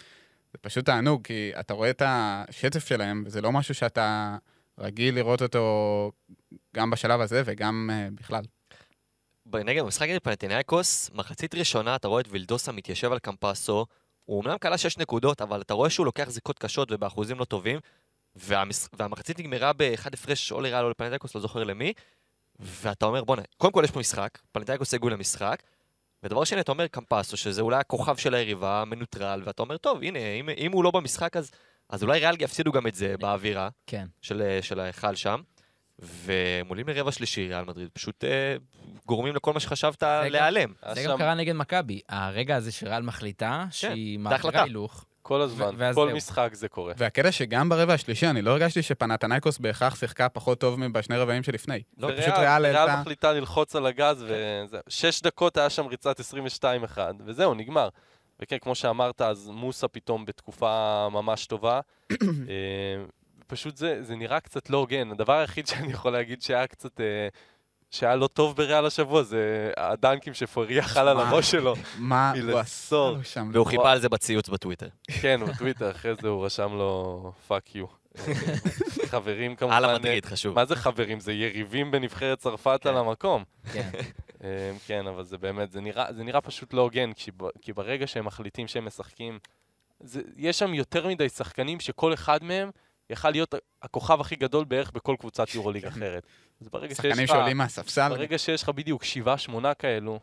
Speaker 4: זה פשוט תענוג, כי אתה רואה את השטף שלהם, וזה לא משהו שאתה רגיל לראות אותו גם בשלב הזה וגם uh, בכלל.
Speaker 2: נגד במשחק נגד פנטינאיקוס, מחצית ראשונה אתה רואה את וילדוסה מתיישב על קמפסו, הוא אומנם כלה 6 נקודות, אבל אתה רואה שהוא לוקח זיקות קשות ובאחוזים לא טובים, והמש... והמחצית נגמרה באחד הפרש או לריאל או לפנטינאיקוס, לא זוכר למי, ואתה אומר, בואנה, קודם כל יש פה משחק, פנטינאיקוס הגיעו למשחק, ודבר שני, אתה אומר קמפסו, שזה אולי הכוכב של היריבה, מנוטרל, ואתה אומר, טוב, הנה, אם, אם הוא לא במשחק, אז, אז אולי ריאל יפסידו גם את זה באווירה.
Speaker 1: כן.
Speaker 2: של, של ההיכל שם, והם עולים לרבע שלישי, ריאל מדריד, פשוט אה, גורמים לכל מה שחשבת להיעלם.
Speaker 1: זה
Speaker 3: שם
Speaker 1: גם קרה נגד מכבי. הרגע הזה שריאל מחליטה, שהיא מעבירה. הילוך.
Speaker 3: כל הזמן,
Speaker 1: ואז
Speaker 3: כל
Speaker 1: זהו.
Speaker 3: משחק זה קורה.
Speaker 4: והקטע שגם ברבע השלישי, אני לא הרגשתי שפנתנייקוס בהכרח שיחקה פחות טוב מבשני רבעים שלפני.
Speaker 2: לא,
Speaker 4: פשוט ריאל
Speaker 3: ריאל
Speaker 4: העלתה...
Speaker 3: מחליטה ללחוץ על הגז, וזהו. שש דקות היה שם ריצת 22-1, וזהו, נגמר. וכן, כמו שאמרת, אז מוסא פתאום בתקופה ממש טובה. אה, פשוט זה, זה נראה קצת לא הוגן. הדבר היחיד שאני יכול להגיד שהיה קצת... אה, שהיה לא טוב בריאל השבוע זה הדנקים שפורייה אכל על? הראש שלו.
Speaker 4: מה הוא שם?
Speaker 2: והוא חיפה על זה בציוץ בטוויטר.
Speaker 3: כן, בטוויטר, אחרי זה הוא רשם לו fuck you. חברים כמובן.
Speaker 2: על המדריד, חשוב.
Speaker 3: מה זה חברים? זה יריבים בנבחרת צרפת
Speaker 2: כן.
Speaker 3: על המקום.
Speaker 1: כן.
Speaker 3: אה, כן, אבל זה באמת, זה נראה, זה נראה פשוט לא הוגן, כי, ברגע שהם מחליטים שהם משחקים, זה, יש שם יותר מדי שחקנים שכל אחד מהם יכל להיות הכוכב הכי גדול בערך בכל קבוצת יורוליג אחרת. אז ברגע שיש
Speaker 4: שחקנים
Speaker 3: לך,
Speaker 4: שעולים מהספסל.
Speaker 3: ברגע שיש לך בדיוק שבעה, שמונה כאלו,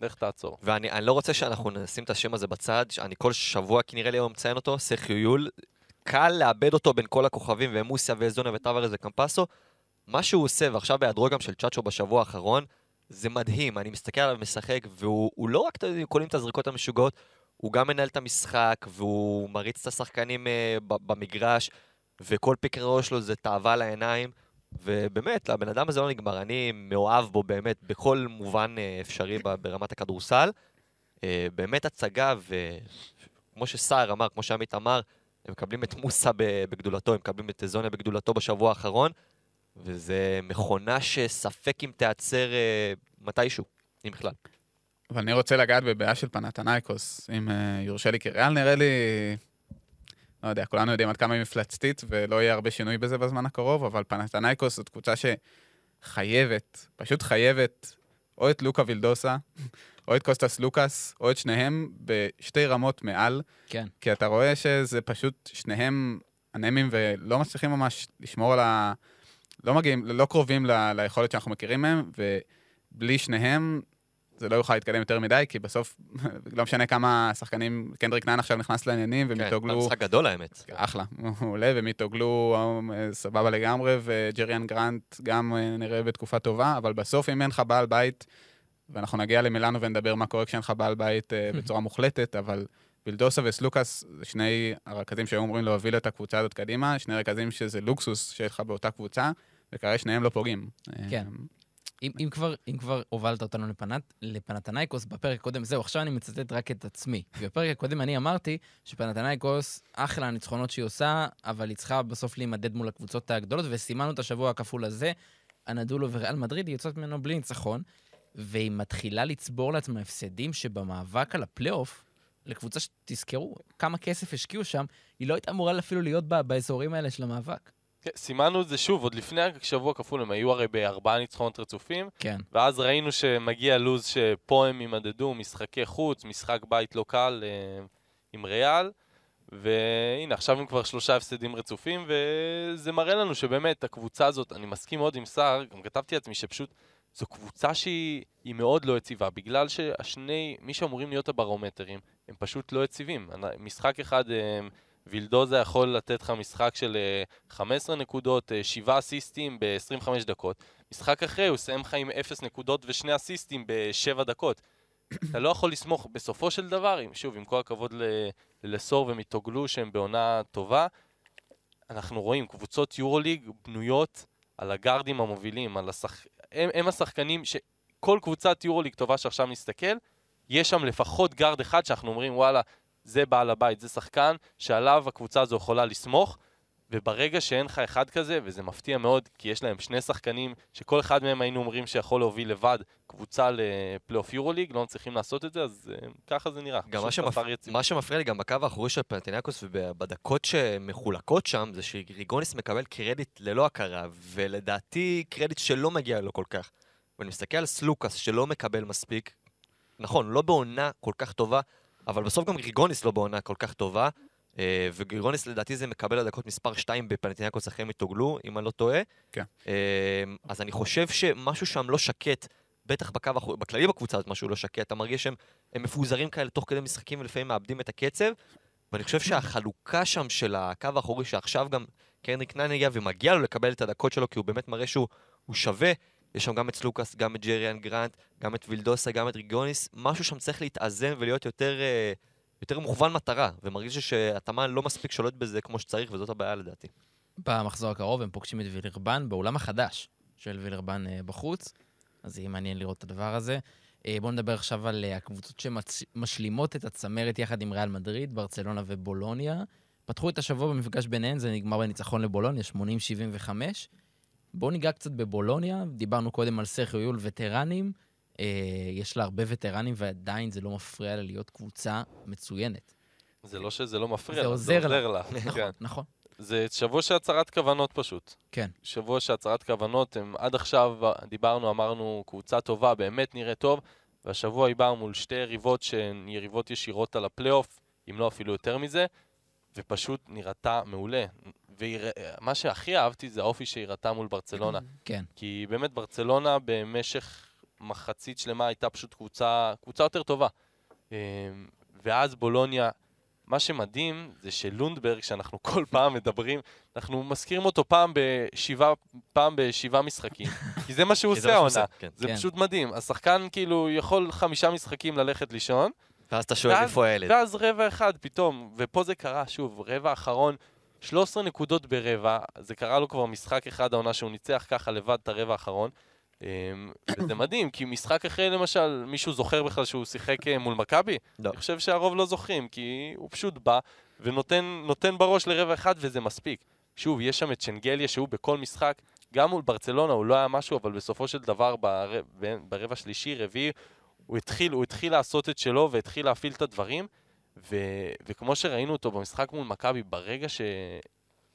Speaker 3: לך תעצור.
Speaker 2: ואני אני לא רוצה שאנחנו נשים את השם הזה בצד, שאני כל שבוע כנראה לי היום מציין אותו, סרחיו יול. קל לאבד אותו בין כל הכוכבים, ומוסיה וזונה וטווארז וקמפסו. מה שהוא עושה, ועכשיו בהיעדרו גם של צ'אצ'ו בשבוע האחרון, זה מדהים. אני מסתכל עליו משחק, והוא הוא לא רק קולים את הזריקות המשוגעות, הוא גם מנהל את המשחק, והוא מריץ את השחקנים uh, במגרש, וכל פיק רול שלו זה תאווה לעיניים. ובאמת, הבן אדם הזה לא נגמר, אני מאוהב בו באמת בכל מובן אה, אפשרי ברמת הכדורסל. אה, באמת הצגה, וכמו שסער אמר, כמו שעמית אמר, הם מקבלים את מוסה בגדולתו, הם מקבלים את זוניה בגדולתו בשבוע האחרון, וזה מכונה שספק אם תיעצר אה, מתישהו, אם בכלל.
Speaker 4: אבל אני רוצה לגעת בבעיה של פנתנייקוס, אם יורשה לי, כי ריאל נראה לי... לא יודע, כולנו יודעים עד כמה היא מפלצתית, ולא יהיה הרבה שינוי בזה בזמן הקרוב, אבל פנתנייקוס זאת קבוצה שחייבת, פשוט חייבת, או את לוקה וילדוסה, או את קוסטס לוקאס, או את שניהם בשתי רמות מעל,
Speaker 1: כן.
Speaker 4: כי אתה רואה שזה פשוט שניהם אנמים ולא מצליחים ממש לשמור על ה... לא מגיעים, לא קרובים ל... ליכולת שאנחנו מכירים מהם, ובלי שניהם זה לא יוכל להתקדם יותר מדי, כי בסוף, לא משנה כמה שחקנים, קנדריק נאן עכשיו נכנס לעניינים,
Speaker 2: כן,
Speaker 4: ומיטוגלו...
Speaker 2: משחק גדול האמת.
Speaker 4: אחלה, מעולה, ומיטוגלו אה, סבבה לגמרי, וג'ריאן גרנט גם אה, נראה בתקופה טובה, אבל בסוף אם אין לך בעל בית, ואנחנו נגיע למילאנו ונדבר מה קורה כשאין לך בעל בית אה, בצורה מוחלטת, אבל וילדוסה וסלוקאס זה שני הרכזים שהיו אמורים להוביל את הקבוצה הזאת קדימה, שני רכזים שזה לוקסוס שיש לך באותה קבוצה, וכרגע שניהם לא פוגעים.
Speaker 1: כן. אם, אם, כבר, אם כבר הובלת אותנו לפנת, לפנתנייקוס בפרק הקודם, זהו, עכשיו אני מצטט רק את עצמי. בפרק הקודם אני אמרתי שפנתנייקוס, אחלה הניצחונות שהיא עושה, אבל היא צריכה בסוף להימדד מול הקבוצות הגדולות, וסימנו את השבוע הכפול הזה. אנדולו וריאל מדריד, היא יוצאת ממנו בלי ניצחון, והיא מתחילה לצבור לעצמה הפסדים שבמאבק על הפלייאוף, לקבוצה שתזכרו כמה כסף השקיעו שם, היא לא הייתה אמורה אפילו להיות בה, באזורים האלה של המאבק.
Speaker 3: כן, סימנו את זה שוב, עוד לפני השבוע כפול, הם היו הרי בארבעה ניצחונות רצופים,
Speaker 1: כן.
Speaker 3: ואז ראינו שמגיע לוז שפה הם יימדדו משחקי חוץ, משחק בית לא קל אה, עם ריאל, והנה, עכשיו הם כבר שלושה הפסדים רצופים, וזה מראה לנו שבאמת הקבוצה הזאת, אני מסכים מאוד עם סער, גם כתבתי לעצמי שפשוט זו קבוצה שהיא היא מאוד לא יציבה, בגלל שהשני, מי שאמורים להיות הברומטרים, הם פשוט לא יציבים. משחק אחד, אה, וילדוזה יכול לתת לך משחק של 15 אה, נקודות, 7 אה, אסיסטים ב-25 דקות. משחק אחרי הוא יסיים לך עם 0 נקודות ושני אסיסטים ב-7 דקות. אתה לא יכול לסמוך בסופו של דבר, שוב, עם כל הכבוד ללסור ומיטוגלו שהם בעונה טובה, אנחנו רואים קבוצות יורוליג בנויות על הגארדים המובילים, על השח... הם, הם השחקנים שכל קבוצת יורוליג טובה שעכשיו נסתכל, יש שם לפחות גארד אחד שאנחנו אומרים, וואלה, זה בעל הבית, זה שחקן שעליו הקבוצה הזו יכולה לסמוך, וברגע שאין לך אחד כזה, וזה מפתיע מאוד, כי יש להם שני שחקנים שכל אחד מהם היינו אומרים שיכול להוביל לבד קבוצה לפלייאוף יורוליג, לא צריכים לעשות את זה, אז אה, ככה זה נראה.
Speaker 2: גם מה, שמפ... מה שמפריע לי גם בקו האחורי של פנאתינייקוס ובדקות שמחולקות שם, זה שגריגוניס מקבל קרדיט ללא הכרה, ולדעתי קרדיט שלא מגיע לו כל כך. ואני מסתכל על סלוקאס שלא מקבל מספיק, נכון, לא בעונה כל כך טובה, אבל בסוף גם ריגוניס לא בעונה כל כך טובה, אה, וגריגוניס לדעתי זה מקבל הדקות מספר 2 בפנטינקוס אחרי מתוגלו, אם אני לא טועה.
Speaker 4: כן.
Speaker 2: אה, אז אני חושב שמשהו שם לא שקט, בטח בקו האחורי, בכללי בקבוצה הזאת משהו לא שקט, אתה מרגיש שהם מפוזרים כאלה תוך כדי משחקים ולפעמים מאבדים את הקצב, ואני חושב שהחלוקה שם של הקו האחורי, שעכשיו גם קנדריק נאן הגיע ומגיע לו לקבל את הדקות שלו, כי הוא באמת מראה שהוא שווה, יש שם גם את סלוקאס, גם את ג'ריאן גרנט, גם את וילדוסה, גם את גריגוניס, משהו שם צריך להתאזן ולהיות יותר... אה, יותר מוכוון מטרה, ומרגיש שאתאמן לא מספיק שולט בזה כמו שצריך, וזאת הבעיה לדעתי.
Speaker 1: במחזור הקרוב הם פוגשים את וילרבאן באולם החדש של וילרבאן אה, בחוץ, אז יהיה מעניין לראות את הדבר הזה. אה, בואו נדבר עכשיו על אה, הקבוצות שמשלימות את הצמרת יחד עם ריאל מדריד, ברצלונה ובולוניה. פתחו את השבוע במפגש ביניהן, זה נגמר בניצחון לבולוניה, 80-75. בואו ניגע קצת בבולוניה, דיברנו קודם על יול וטרנים. אה, יש לה הרבה וטרנים, ועדיין זה לא מפריע לה להיות קבוצה מצוינת.
Speaker 3: זה לא שזה לא מפריע
Speaker 1: לה, זה עוזר לה.
Speaker 3: נכון,
Speaker 1: כן. נכון.
Speaker 3: זה שבוע של הצהרת כוונות פשוט.
Speaker 1: כן.
Speaker 3: שבוע של הצהרת כוונות, הם עד עכשיו דיברנו, אמרנו, קבוצה טובה, באמת נראה טוב, והשבוע היא באה מול שתי יריבות שהן יריבות ישירות על הפלייאוף, אם לא אפילו יותר מזה, ופשוט נראתה מעולה. ומה שהכי אהבתי זה האופי שהיא ראתה מול ברצלונה.
Speaker 1: כן.
Speaker 3: כי באמת ברצלונה במשך מחצית שלמה הייתה פשוט קבוצה, קבוצה יותר טובה. אמ, ואז בולוניה, מה שמדהים זה שלונדברג, שאנחנו כל פעם מדברים, אנחנו מזכירים אותו פעם בשבעה, פעם בשבעה משחקים, כי זה מה שהוא עושה העונה. כן. זה כן. פשוט מדהים. השחקן כאילו יכול חמישה משחקים ללכת לישון.
Speaker 2: ואז אתה שואל איפה הילד.
Speaker 3: ואז רבע אחד פתאום, ופה זה קרה שוב, רבע אחרון, 13 נקודות ברבע, זה קרה לו כבר משחק אחד העונה שהוא ניצח ככה לבד את הרבע האחרון. אמ, וזה מדהים, כי משחק אחרי למשל, מישהו זוכר בכלל שהוא שיחק אה, מול מכבי?
Speaker 2: לא.
Speaker 3: אני חושב שהרוב לא זוכרים, כי הוא פשוט בא ונותן בראש לרבע אחד וזה מספיק. שוב, יש שם את שנגליה שהוא בכל משחק, גם מול ברצלונה הוא לא היה משהו, אבל בסופו של דבר ברבע שלישי, רביעי, הוא התחיל, הוא התחיל לעשות את שלו והתחיל להפעיל את הדברים, ו, וכמו שראינו אותו במשחק מול מכבי, ברגע ש,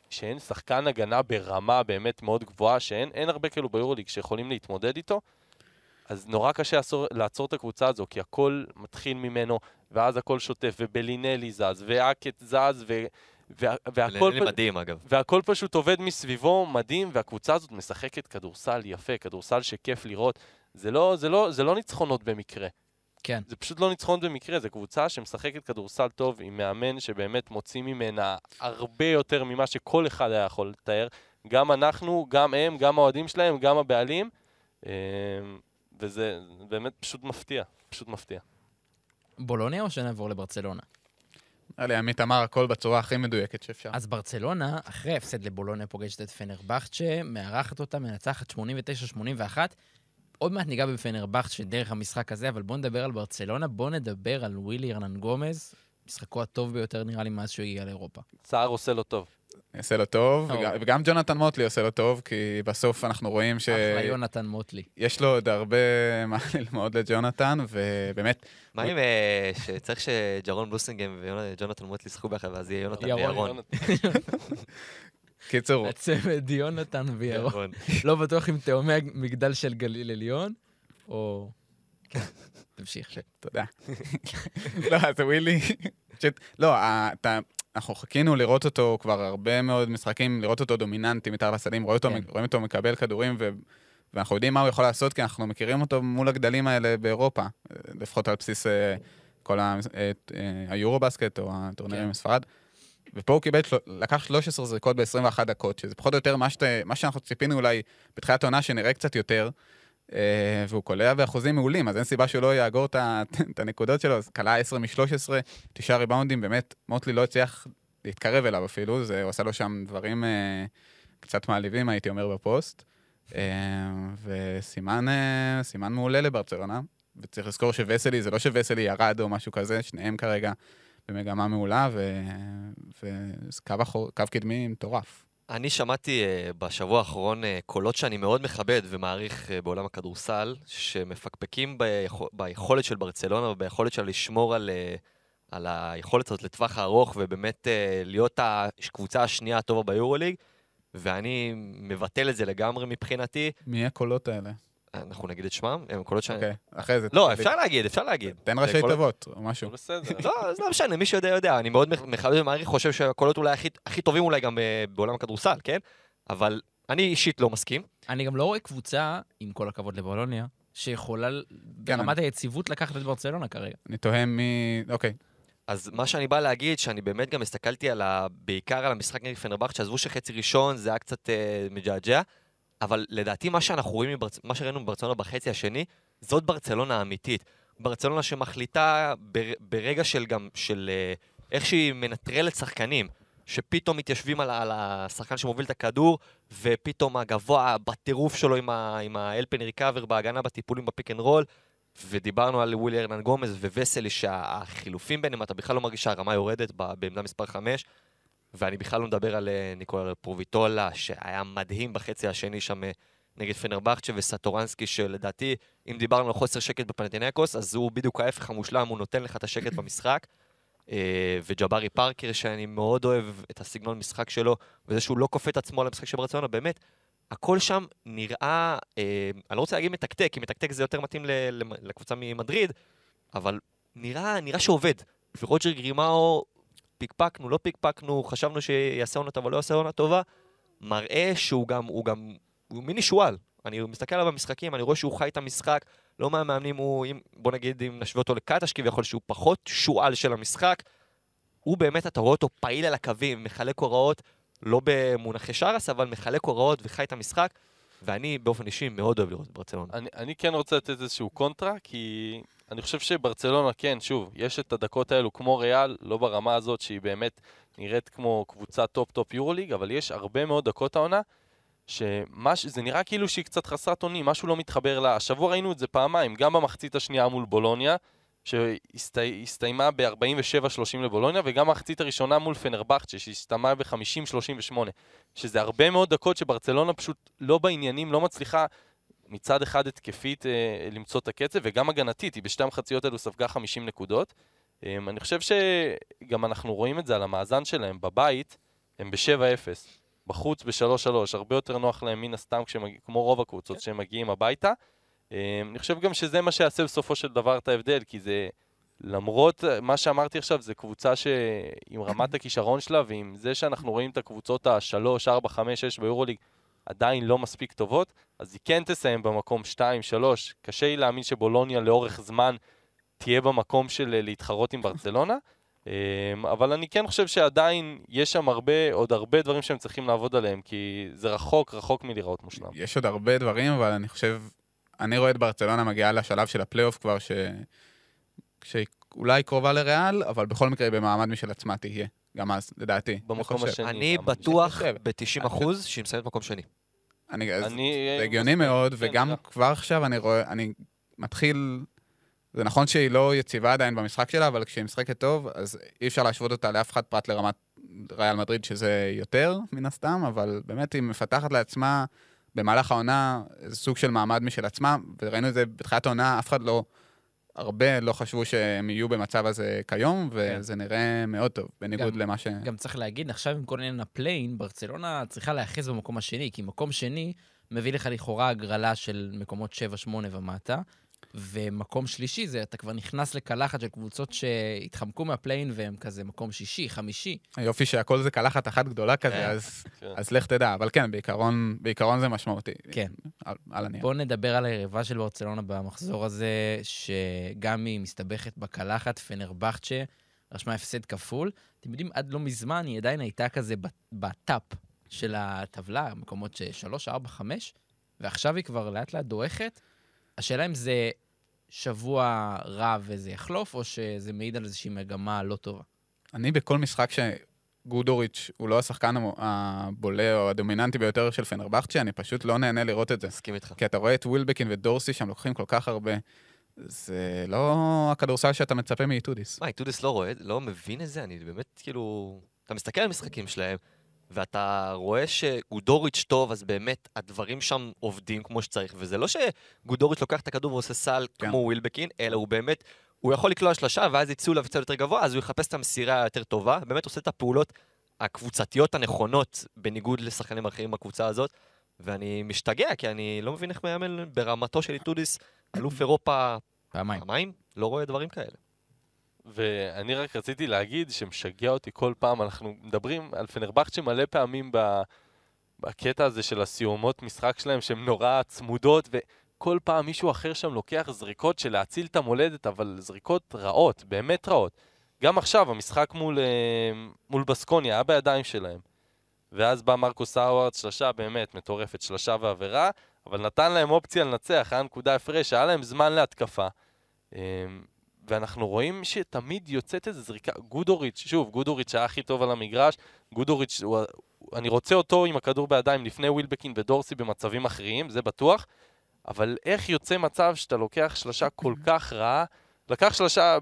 Speaker 3: שאין שחקן הגנה ברמה באמת מאוד גבוהה, שאין הרבה כאלו ביורוליג שיכולים להתמודד איתו, אז נורא קשה לעצור, לעצור את הקבוצה הזו, כי הכל מתחיל ממנו, ואז הכל שוטף, ובלינלי זז, ואקט זז, ו...
Speaker 2: והכל, פ... מדהים, אגב.
Speaker 3: והכל פשוט עובד מסביבו, מדהים, והקבוצה הזאת משחקת כדורסל יפה, כדורסל שכיף לראות. זה לא, זה לא, זה לא ניצחונות במקרה.
Speaker 1: כן.
Speaker 3: זה פשוט לא ניצחון במקרה, זו קבוצה שמשחקת כדורסל טוב עם מאמן שבאמת מוציא ממנה הרבה יותר ממה שכל אחד היה יכול לתאר. גם אנחנו, גם הם, גם האוהדים שלהם, גם הבעלים. אמ, וזה באמת פשוט מפתיע, פשוט מפתיע.
Speaker 1: בולוניה או שנעבור לברצלונה?
Speaker 4: נראה לי, עמית אמר הכל בצורה הכי מדויקת שאפשר.
Speaker 1: אז ברצלונה, אחרי הפסד לבולוניה, פוגשת את פנרבכצ'ה, מארחת אותה, מנצחת 89-81. עוד מעט ניגע בפנרבכט שדרך המשחק הזה, אבל בואו נדבר על ברצלונה, בואו נדבר על ווילי ארנן גומז, משחקו הטוב ביותר נראה לי מאז שהוא הגיע לאירופה.
Speaker 3: סער עושה לו טוב.
Speaker 4: יעשה לו טוב. וגם- וגם ג'ונתן מוטלי עושה לו טוב, כי בסוף אנחנו רואים ש...
Speaker 1: אחלה יונתן מוטלי.
Speaker 4: יש לו עוד הרבה מה ללמוד לג'ונתן, ובאמת,
Speaker 2: מה אם אה, שצריך שג'רון בלוסינגהם וג'ונתן מוטלי ישחקו ביחד, ואז יהיה יונתן
Speaker 1: ירון.
Speaker 2: וירון.
Speaker 4: קיצור,
Speaker 1: הצמד יונתן וירון.
Speaker 2: ירון.
Speaker 1: לא בטוח אם תאומי מגדל של גליל עליון, או... כן, תמשיך.
Speaker 4: תודה. לא, אז ווילי... לא, אתה... אנחנו חיכינו לראות אותו כבר הרבה מאוד משחקים, לראות אותו דומיננטי מתחת לסלים, רואים אותו,
Speaker 1: כן.
Speaker 4: רואים אותו מקבל כדורים, ו... ואנחנו יודעים מה הוא יכול לעשות, כי אנחנו מכירים אותו מול הגדלים האלה באירופה, לפחות על בסיס אה, כל ה... אה, אה, היורו בסקט או הטורנירים
Speaker 1: כן.
Speaker 4: ופה הוא קיבל. לקח 13 זריקות ב-21 דקות, שזה פחות או יותר מה, שת... מה שאנחנו ציפינו אולי בתחילת העונה, שנראה קצת יותר, אה, והוא קולע באחוזים מעולים, אז אין סיבה שהוא לא יאגור את את הנקודות שלו, אז קלע 10 מ-13, תשעה ריבאונדים, באמת, מוטלי לא הצליח להתקרב אליו אפילו, זה, הוא עשה לו שם דברים אה, קצת מעליבים, הייתי אומר, בפוסט. אה, וסימן סימן מעולה לברצלונה, וצריך לזכור שווסלי, זה לא שווסלי ירד או משהו כזה, שניהם כרגע במגמה מעולה, ו- וקו אחור- קו קדמי מטורף.
Speaker 2: אני שמעתי uh, בשבוע האחרון uh, קולות שאני מאוד מכבד ומעריך uh, בעולם הכדורסל, שמפקפקים ביכול, ביכולת של ברצלונה וביכולת שלה לשמור על, על היכולת הזאת לטווח הארוך ובאמת להיות הקבוצה השנייה הטובה ביורוליג, ואני מבטל את זה לגמרי מבחינתי.
Speaker 4: מי הקולות האלה?
Speaker 2: אנחנו נגיד את שמם? הם קולות שאני...
Speaker 4: אוקיי, אחרי זה.
Speaker 2: לא, אפשר להגיד, אפשר להגיד.
Speaker 4: תן ראשי תיבות או משהו.
Speaker 3: בסדר.
Speaker 2: לא, אז לא משנה, מי שיודע יודע. אני מאוד מכבד ומעריך, חושב שהקולות אולי הכי, טובים אולי גם אה, בעולם הכדורסל, כן? אבל אני אישית לא מסכים.
Speaker 1: אני גם לא רואה קבוצה, עם כל הכבוד לבולוניה, שיכולה ברמת היציבות לקחת את ברצלונה כרגע.
Speaker 4: אני תוהה מי... אוקיי.
Speaker 2: אז מה שאני בא להגיד, שאני באמת גם הסתכלתי על ה... בעיקר על המשחק נגד פנרבכט, שעזבו שחצי ראשון זה היה קצת אה, מג'עג'ע, אבל לדעתי מה שאנחנו רואים, מברצ... מה שראינו בברצלונה בחצי השני, זאת ברצלונה האמיתית. ברצלונה שמחליטה בר... ברגע של גם, של אה, איך שהיא מנטרלת שחקנים, שפתאום מתיישבים על, על השחקן שמוביל את הכדור, ופתאום הגובה בטירוף שלו עם, ה... עם help and recover בהגנה, בטיפולים בפיק אנד רול, ודיברנו על ווילי ארננגומז ווסלי, שהחילופים ביניהם, אתה בכלל לא מרגיש שהרמה יורדת בעמדה מספר 5, ואני בכלל לא מדבר על אה, ניקולס לפרוביטולה, שהיה מדהים בחצי השני שם אה, נגד פנרבכצ'ה וסטורנסקי, שלדעתי, אם דיברנו על חוסר שקט בפנטינקוס, אז הוא בדיוק ההפך המושלם, הוא נותן לך את השקט במשחק. אה, וג'בארי פארקר, שאני מאוד אוהב את הסגנון משחק שלו, וזה שהוא לא כופה את עצמו למשחק של ברצלונה, באמת, הכל שם נראה, אה, אני לא רוצה להגיד מתקתק, כי מתקתק זה יותר מתאים לקבוצה ממדריד, אבל נראה, נראה שעובד. ורוג'ר גרימאו, פיקפקנו, לא פיקפקנו, חשבנו שיעשה עונה טובה, לא יעשה עונה טובה, מראה שהוא גם, הוא גם, הוא מיני שועל. אני מסתכל עליו במשחקים, אני רואה שהוא חי את המשחק, לא מהמאמנים הוא, אם, בוא נגיד, אם נשווה אותו לקטש כביכול, שהוא פחות שועל של המשחק, הוא באמת, אתה רואה אותו פעיל על הקווים, מחלק הוראות, לא במונחי שרס, אבל מחלק הוראות וחי את המשחק, ואני באופן אישי מאוד אוהב לראות את ברצלונה.
Speaker 3: אני, אני כן רוצה לתת איזשהו קונטרה, כי אני חושב שברצלונה, כן, שוב, יש את הדקות האלו כמו ריאל, לא ברמה הזאת שהיא באמת נראית כמו קבוצה טופ-טופ יורוליג, אבל יש הרבה מאוד דקות העונה, שזה נראה כאילו שהיא קצת חסרת אונים, משהו לא מתחבר לה. השבוע ראינו את זה פעמיים, גם במחצית השנייה מול בולוניה, שהסתיימה ב-47-30 לבולוניה, וגם המחצית הראשונה מול פנרבכצ'ה, שהסתיימה ב-50-38, שזה הרבה מאוד דקות שברצלונה פשוט לא בעניינים, לא מצליחה מצד אחד התקפית אה, למצוא את הקצב, וגם הגנתית, היא בשתי המחציות האלו ספגה 50 נקודות. אה, אני חושב שגם אנחנו רואים את זה על המאזן שלהם בבית, הם ב-7-0, בחוץ ב-3-3, הרבה יותר נוח להם מן הסתם, כשמגיע, כמו רוב הקבוצות שהם מגיעים הביתה. אה, אני חושב גם שזה מה שיעשה בסופו של דבר את ההבדל, כי זה, למרות מה שאמרתי עכשיו, זו קבוצה שעם רמת הכישרון שלה ועם זה שאנחנו רואים את הקבוצות ה-3, 4, 5, 6 ביורוליג עדיין לא מספיק טובות, אז היא כן תסיים במקום 2, 3. קשה לי להאמין שבולוניה לאורך זמן תהיה במקום של אה, להתחרות עם ברצלונה, אה, אבל אני כן חושב שעדיין יש שם הרבה, עוד הרבה דברים שהם צריכים לעבוד עליהם, כי זה רחוק, רחוק מלהיראות מושלם.
Speaker 4: יש עוד הרבה דברים, אבל אני חושב, אני רואה את ברצלונה מגיעה לשלב של הפלייאוף כבר, ש... שהיא אולי קרובה לריאל, אבל בכל מקרה במעמד משל עצמה תהיה. גם אז, לדעתי.
Speaker 3: במקום. השני.
Speaker 2: אני. בטוח
Speaker 4: חושב.
Speaker 2: ב-90% שהיא מסיימת מקום שני.
Speaker 4: אני, אז
Speaker 3: אני...
Speaker 4: זה הגיוני מאוד,
Speaker 3: כן,
Speaker 4: וגם
Speaker 3: לא.
Speaker 4: כבר עכשיו אני רואה, אני מתחיל... זה נכון שהיא לא יציבה עדיין במשחק שלה, אבל כשהיא משחקת טוב, אז אי אפשר להשוות אותה לאף אחד פרט לרמת ריאל מדריד, שזה יותר, מן הסתם, אבל באמת היא מפתחת לעצמה במהלך העונה איזה סוג של מעמד משל עצמה, וראינו את זה בתחילת העונה, אף אחד לא... הרבה לא חשבו שהם יהיו במצב הזה כיום, וזה נראה מאוד טוב, בניגוד
Speaker 1: גם-
Speaker 4: למה ש...
Speaker 1: גם צריך להגיד, עכשיו עם כל עניין הפליי אין, ברצלונה צריכה להיאחז במקום השני, כי מקום שני מביא לך לכאורה הגרלה של מקומות 7-8 ומטה, ומקום שלישי זה אתה כבר נכנס לקלחת של קבוצות שהתחמקו מהפליין והם כזה מקום שישי, חמישי.
Speaker 4: היופי שהכל זה קלחת אחת גדולה כזה,
Speaker 2: כן.
Speaker 4: אז,
Speaker 3: כן.
Speaker 4: אז לך תדע. אבל כן, בעיקרון, בעיקרון זה משמעותי.
Speaker 1: כן.
Speaker 4: על, על הנייר.
Speaker 1: בואו נדבר על היריבה של ברצלונה במחזור הזה, שגם היא מסתבכת בקלחת, פנרבכצ'ה, רשמה הפסד כפול. אתם יודעים, עד לא מזמן היא עדיין הייתה כזה בטופ של הטבלה, מקומות ש- 3, 4, 5, ועכשיו היא כבר לאט לאט דועכת. השאלה אם זה שבוע רע וזה יחלוף, או שזה מעיד על איזושהי מגמה לא טובה.
Speaker 4: אני בכל משחק שגודוריץ' הוא לא השחקן הבולט או הדומיננטי ביותר של פנרבכצ'ה, אני פשוט לא נהנה לראות את זה.
Speaker 2: מסכים איתך.
Speaker 4: כי אתה רואה את ווילבקין ודורסי שם לוקחים כל כך הרבה. זה לא הכדורסל שאתה מצפה מאיטודיס.
Speaker 2: מה, איטודיס לא רואה, לא מבין את זה? אני באמת, כאילו... אתה מסתכל על המשחקים שלהם, ואתה רואה שגודוריץ' טוב, אז באמת הדברים שם עובדים כמו שצריך, וזה לא שגודוריץ' לוקח את הכדור ועושה סל
Speaker 4: כן.
Speaker 2: כמו ווילבקין, אלא הוא באמת, הוא יכול לקלוע שלושה, ואז יצאו אליו קצת יותר גבוה, אז הוא יחפש את המסירה היותר טובה, באמת עושה את הפעולות הקבוצתיות הנכונות, בניגוד לשחקנים אחרים בקבוצה הזאת, ואני משתגע, כי אני לא מבין איך מאמן ברמתו של איטודיס, אלוף אירופה
Speaker 1: פעמיים.
Speaker 2: פעמיים, לא רואה דברים כאלה.
Speaker 3: ואני רק רציתי להגיד שמשגע אותי כל פעם, אנחנו מדברים על פנרבכצ'ה מלא פעמים ב... בקטע הזה של הסיומות משחק שלהם, שהן נורא צמודות, וכל פעם מישהו אחר שם לוקח זריקות של להציל את המולדת, אבל זריקות רעות, באמת רעות. גם עכשיו, המשחק מול, אה, מול בסקוניה היה בידיים שלהם. ואז בא מרקוס האווארד, שלשה באמת מטורפת, שלשה ועבירה, אבל נתן להם אופציה לנצח, היה נקודה הפרש, היה להם זמן להתקפה. ואנחנו רואים שתמיד יוצאת איזו זריקה, גודוריץ', שוב, גודוריץ' היה הכי טוב על המגרש, גודוריץ', הוא, אני רוצה אותו עם הכדור בידיים לפני ווילבקין ודורסי במצבים אחרים, זה בטוח, אבל איך יוצא מצב שאתה לוקח שלשה כל כך רעה, לקח שלשה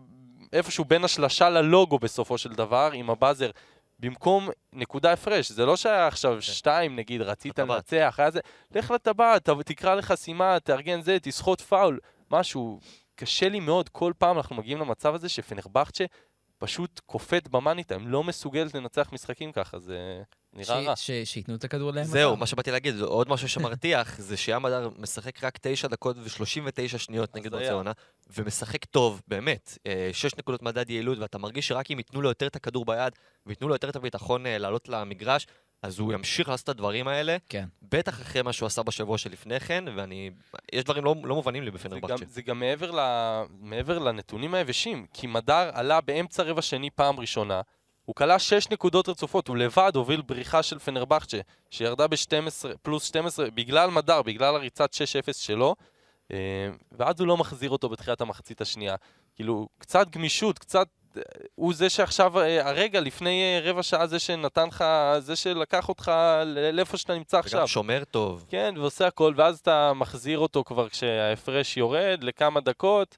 Speaker 3: איפשהו בין השלשה ללוגו בסופו של דבר, עם הבאזר, במקום נקודה הפרש, זה לא שהיה עכשיו שתיים נגיד, רצית. לנצח, היה זה, לך לטבעת, תקרא לחסימה, תארגן זה, תסחוט פאול, משהו. קשה לי מאוד, כל פעם אנחנו מגיעים למצב הזה שפנרבכצ'ה פשוט קופאת במאניטה, הם לא מסוגלת לנצח משחקים ככה, זה נראה רע.
Speaker 1: ש- ש- שייתנו את הכדור להם.
Speaker 2: זהו. מה שבאתי להגיד, עוד משהו שמרתיח, זה שים הדר משחק רק 9 דקות ו-39 שניות נגד. ברצלונה, ומשחק טוב, באמת. 6 נקודות מדד יעילות, ואתה מרגיש שרק אם ייתנו לו יותר את הכדור ביד, וייתנו לו יותר את הביטחון אה, לעלות למגרש, אז הוא ימשיך לעשות את הדברים האלה,
Speaker 1: כן.
Speaker 2: בטח אחרי מה שהוא עשה בשבוע שלפני כן, ואני... יש דברים לא, לא מובנים לי
Speaker 3: זה
Speaker 2: בפנרבכצ'ה.
Speaker 3: גם, זה גם מעבר, ל, מעבר לנתונים היבשים, כי מדר עלה באמצע רבע שני פעם ראשונה, הוא כלה 6 נקודות רצופות, הוא לבד הוביל בריחה של פנרבכצ'ה, שירדה ב-12, פלוס 12, בגלל מדר, בגלל הריצת 6-0 שלו, אה, ואז הוא לא מחזיר אותו בתחילת המחצית השנייה. כאילו, קצת גמישות, קצת... הוא זה שעכשיו, אה, הרגע, לפני אה, רבע שעה, זה שנתן לך, זה שלקח אותך לאיפה שאתה נמצא עכשיו.
Speaker 2: וגם שומר טוב.
Speaker 3: כן, ועושה הכל, ואז אתה מחזיר אותו כבר כשההפרש יורד לכמה דקות,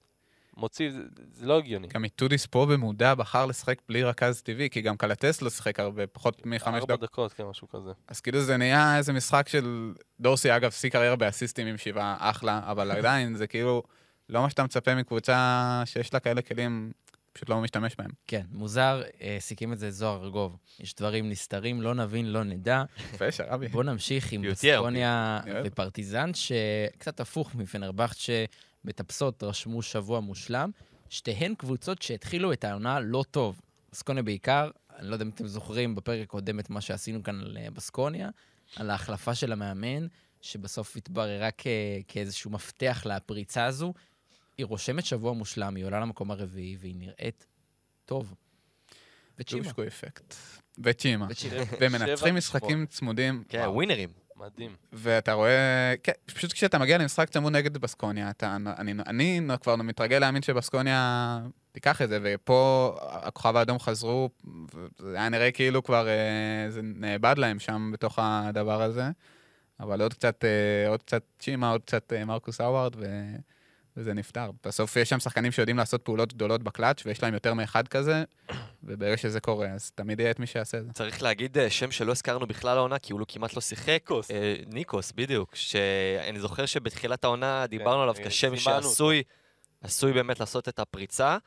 Speaker 3: מוציא, זה, זה לא הגיוני.
Speaker 4: גם איטודיס פה במודע בחר לשחק בלי רכז טבעי, כי גם קלטס לא שיחק הרבה, פחות מחמש
Speaker 3: ארבע
Speaker 4: דקות.
Speaker 3: דקות, כן, משהו כזה.
Speaker 4: אז כאילו זה נהיה איזה משחק של... דורסי, אגב, שיא קריירה באסיסטים עם שבעה, אחלה, אבל עדיין זה כאילו לא מה שאתה מצפה מקבוצה שיש לה כאלה כלים, פשוט לא משתמש בהם.
Speaker 1: כן, מוזר, אה, סיכם את זה זוהר ארגוב. יש דברים נסתרים, לא נבין, לא נדע.
Speaker 4: יפה, שרבי.
Speaker 1: בואו נמשיך עם בסקוניה. ופרטיזן, שקצת הפוך מפנרבכט, שבטפסות רשמו שבוע מושלם. שתיהן קבוצות שהתחילו את העונה לא טוב. בסקוניה בעיקר, אני לא יודע אם אתם זוכרים בפרק הקודם את מה שעשינו כאן על אה, בסקוניה, על ההחלפה של המאמן, שבסוף התבררה כ- כאיזשהו מפתח לפריצה הזו. היא רושמת שבוע מושלם, היא עולה למקום הרביעי, והיא נראית טוב. וצ'ימה.
Speaker 4: צ'ושקו אפקט. וצ'ימה.
Speaker 1: וצ'ימה.
Speaker 4: והם
Speaker 3: שבע,
Speaker 4: מנצחים משחקים צמודים.
Speaker 2: כן. ווינרים.
Speaker 3: מדהים.
Speaker 4: ואתה רואה, כן, פשוט כשאתה מגיע למשחק צמוד נגד בסקוניה, אתה, אני, אני כבר מתרגל להאמין שבסקוניה תיקח את זה, ופה הכוכב האדום חזרו, וזה היה נראה כאילו כבר אה, זה נאבד להם שם בתוך הדבר הזה. אבל עוד קצת, אה, עוד קצת צ'ימה, עוד קצת אה, מרקוס האווארד, ו... וזה נפתר. בסוף יש שם שחקנים שיודעים לעשות פעולות גדולות בקלאץ', ויש להם יותר מאחד כזה, וברגע שזה קורה, אז תמיד יהיה את מי שיעשה את זה.
Speaker 2: צריך להגיד אה, שם שלא הזכרנו בכלל העונה, כי הוא לא, כמעט לא שיחק.
Speaker 3: ניקוס.
Speaker 2: אה, ניקוס, בדיוק. שאני זוכר שבתחילת העונה דיברנו עליו
Speaker 3: אה,
Speaker 2: כשם. שעשוי עשוי באמת לעשות את הפריצה.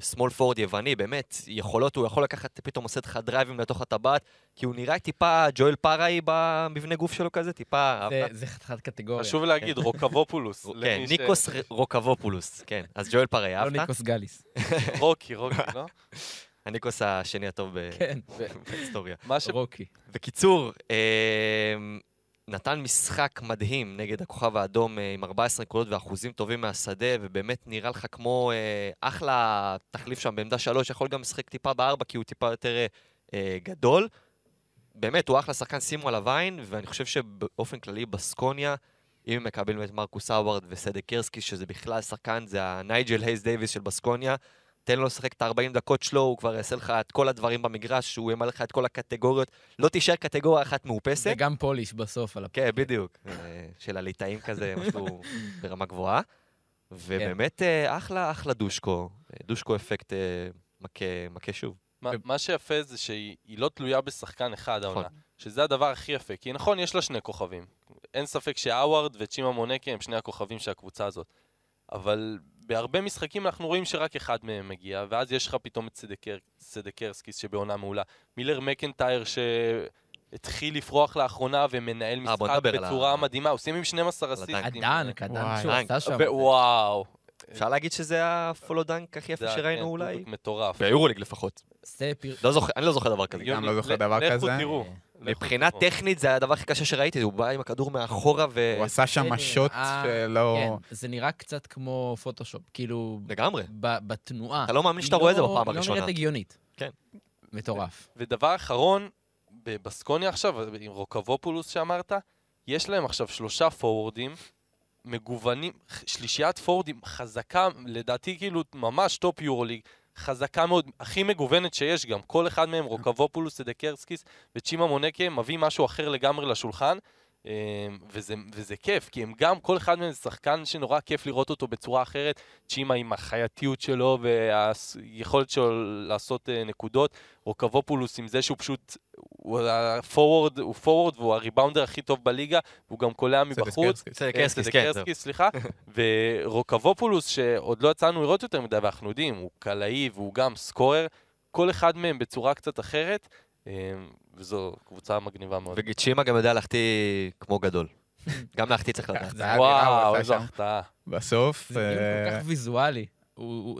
Speaker 2: סמול פורד יווני, באמת, יכולות, הוא יכול לקחת, פתאום עושה לך דרייבים לתוך הטבעת, כי הוא נראה טיפה ג'ואל פאראי במבנה גוף שלו כזה, טיפה...
Speaker 1: זה- חתיכת קטגוריה.
Speaker 3: חשוב להגיד, רוקבופולוס.
Speaker 2: כן,
Speaker 3: ש-
Speaker 2: ניקוס רוקבופולוס, כן. אז ג'ואל פאראי,
Speaker 1: לא
Speaker 2: אהבת?
Speaker 1: ניקוס גליס.
Speaker 3: רוקי, רוקי, לא?
Speaker 2: הניקוס השני הטוב ב-
Speaker 1: כן,
Speaker 2: בהיסטוריה.
Speaker 3: מה ש...
Speaker 1: רוקי.
Speaker 2: בקיצור, אה, נתן משחק מדהים נגד הכוכב האדום אה, עם 14 נקודות ואחוזים טובים מהשדה, ובאמת נראה לך כמו אה, אחלה תחליף שם בעמדה שלוש, יכול גם לשחק טיפה בארבע כי הוא טיפה יותר אה, אה, גדול. באמת, הוא אחלה שחקן, שימו עליו עין, ואני חושב שבאופן כללי בסקוניה, אם הם מקבלים את מרקוס האווארד וסדקרסקיס, שזה בכלל שחקן, זה ה נייג'ל הייס דייוויס של בסקוניה, תן לו לשחק את ה-40 דקות שלו, הוא כבר יעשה לך את כל הדברים במגרש, הוא ימלא לך את כל הקטגוריות, לא תישאר קטגוריה אחת מאופסת.
Speaker 1: וגם פוליש בסוף על הפ...
Speaker 2: כן, בדיוק. אה, של הליטאים כזה, משהו ברמה גבוהה. ובאמת, אה, אחלה, אחלה דושקו. דושקו אפקט אה, מכה, מכה שוב.
Speaker 3: מה- מה שיפה זה שהיא היא לא תלויה בשחקן אחד העונה,
Speaker 2: נכון.
Speaker 3: שזה הדבר הכי יפה. כי נכון, יש לה שני כוכבים. אין ספק שהאווארד וצ'ימה מונקה הם שני הכוכבים של הקבוצה הזאת. אבל בהרבה משחקים אנחנו רואים שרק אחד מהם מגיע, ואז יש לך פתאום את סדקר, סדקרסקיס שבעונה מעולה. מילר מקנטייר שהתחיל לפרוח לאחרונה ומנהל
Speaker 2: אה,
Speaker 3: משחק בצורה מדהימה, סיים עם 12
Speaker 2: על
Speaker 3: אסיסטים.
Speaker 2: ה
Speaker 1: dunk. ה
Speaker 4: dunk.
Speaker 1: שהוא. עשה שם.
Speaker 3: וואו.
Speaker 2: אפשר להגיד שזה הפולו דנק הכי יפה שראינו אולי?
Speaker 3: מטורף.
Speaker 2: ביורוליג לפחות. לא אני לא זוכר דבר כזה.
Speaker 4: גם לא זוכר דבר
Speaker 3: לכו
Speaker 4: כזה.
Speaker 3: תראו.
Speaker 1: אה,
Speaker 3: לכו
Speaker 2: מבחינה
Speaker 3: תראו.
Speaker 2: טכנית זה הדבר הכי קשה שראיתי, הוא בא עם הכדור מאחורה ו...
Speaker 4: הוא עשה שם
Speaker 1: זה
Speaker 4: משות
Speaker 1: נראה-
Speaker 4: שלא...
Speaker 1: כן, זה נראה קצת כמו פוטושופ, כאילו,
Speaker 2: לגמרי.
Speaker 1: ב- בתנועה.
Speaker 2: אתה לא מאמין שאתה
Speaker 1: היא
Speaker 2: רואה את זה
Speaker 1: לא-
Speaker 2: בפעם
Speaker 1: היא לא
Speaker 2: הראשונה.
Speaker 1: נראית הגיונית.
Speaker 2: כן.
Speaker 1: מטורף.
Speaker 3: ודבר אחרון, בבסקוניה עכשיו, עם רוקבופולוס שאמרת, יש להם עכשיו שלושה פורורדים מגוונים, שלישיית פורורדים חזקה, לדעתי כאילו ממש טופ יורוליג, חזקה מאוד, הכי מגוונת שיש גם. כל אחד מהם, רוקבופולוס, סדקרסקיס וצ'ימה מונקה, מביא משהו אחר לגמרי לשולחן. אה, וזה, וזה כיף, כי הם גם, כל אחד מהם זה שחקן שנורא כיף לראות אותו בצורה אחרת. צ'ימה עם החייתיות שלו והיכולת שלו לעשות אה, נקודות. רוקבופולוס עם זה שהוא פשוט, הוא הפורוורד, הוא פורוורד והוא הריבאונדר הכי טוב בליגה, והוא גם קולע מבחוץ.
Speaker 4: סדקרסקי.
Speaker 2: בסדר,
Speaker 3: אה,
Speaker 2: כן.
Speaker 3: סדקרסקי, סליחה. ורוקבופולוס, שעוד לא יצאנו לראות יותר מדי, ואנחנו יודעים, הוא קלעי והוא גם סקורר, כל אחד מהם בצורה קצת אחרת, וזו קבוצה מגניבה מאוד.
Speaker 2: וגיצ'ימה גם יודע להחטיא כמו גדול. גם להחטיא צריך לדעת.
Speaker 3: וואו, איזו. החטאה.
Speaker 4: בסוף,
Speaker 1: זה דיון
Speaker 4: אה,
Speaker 1: כל כך ויזואלי.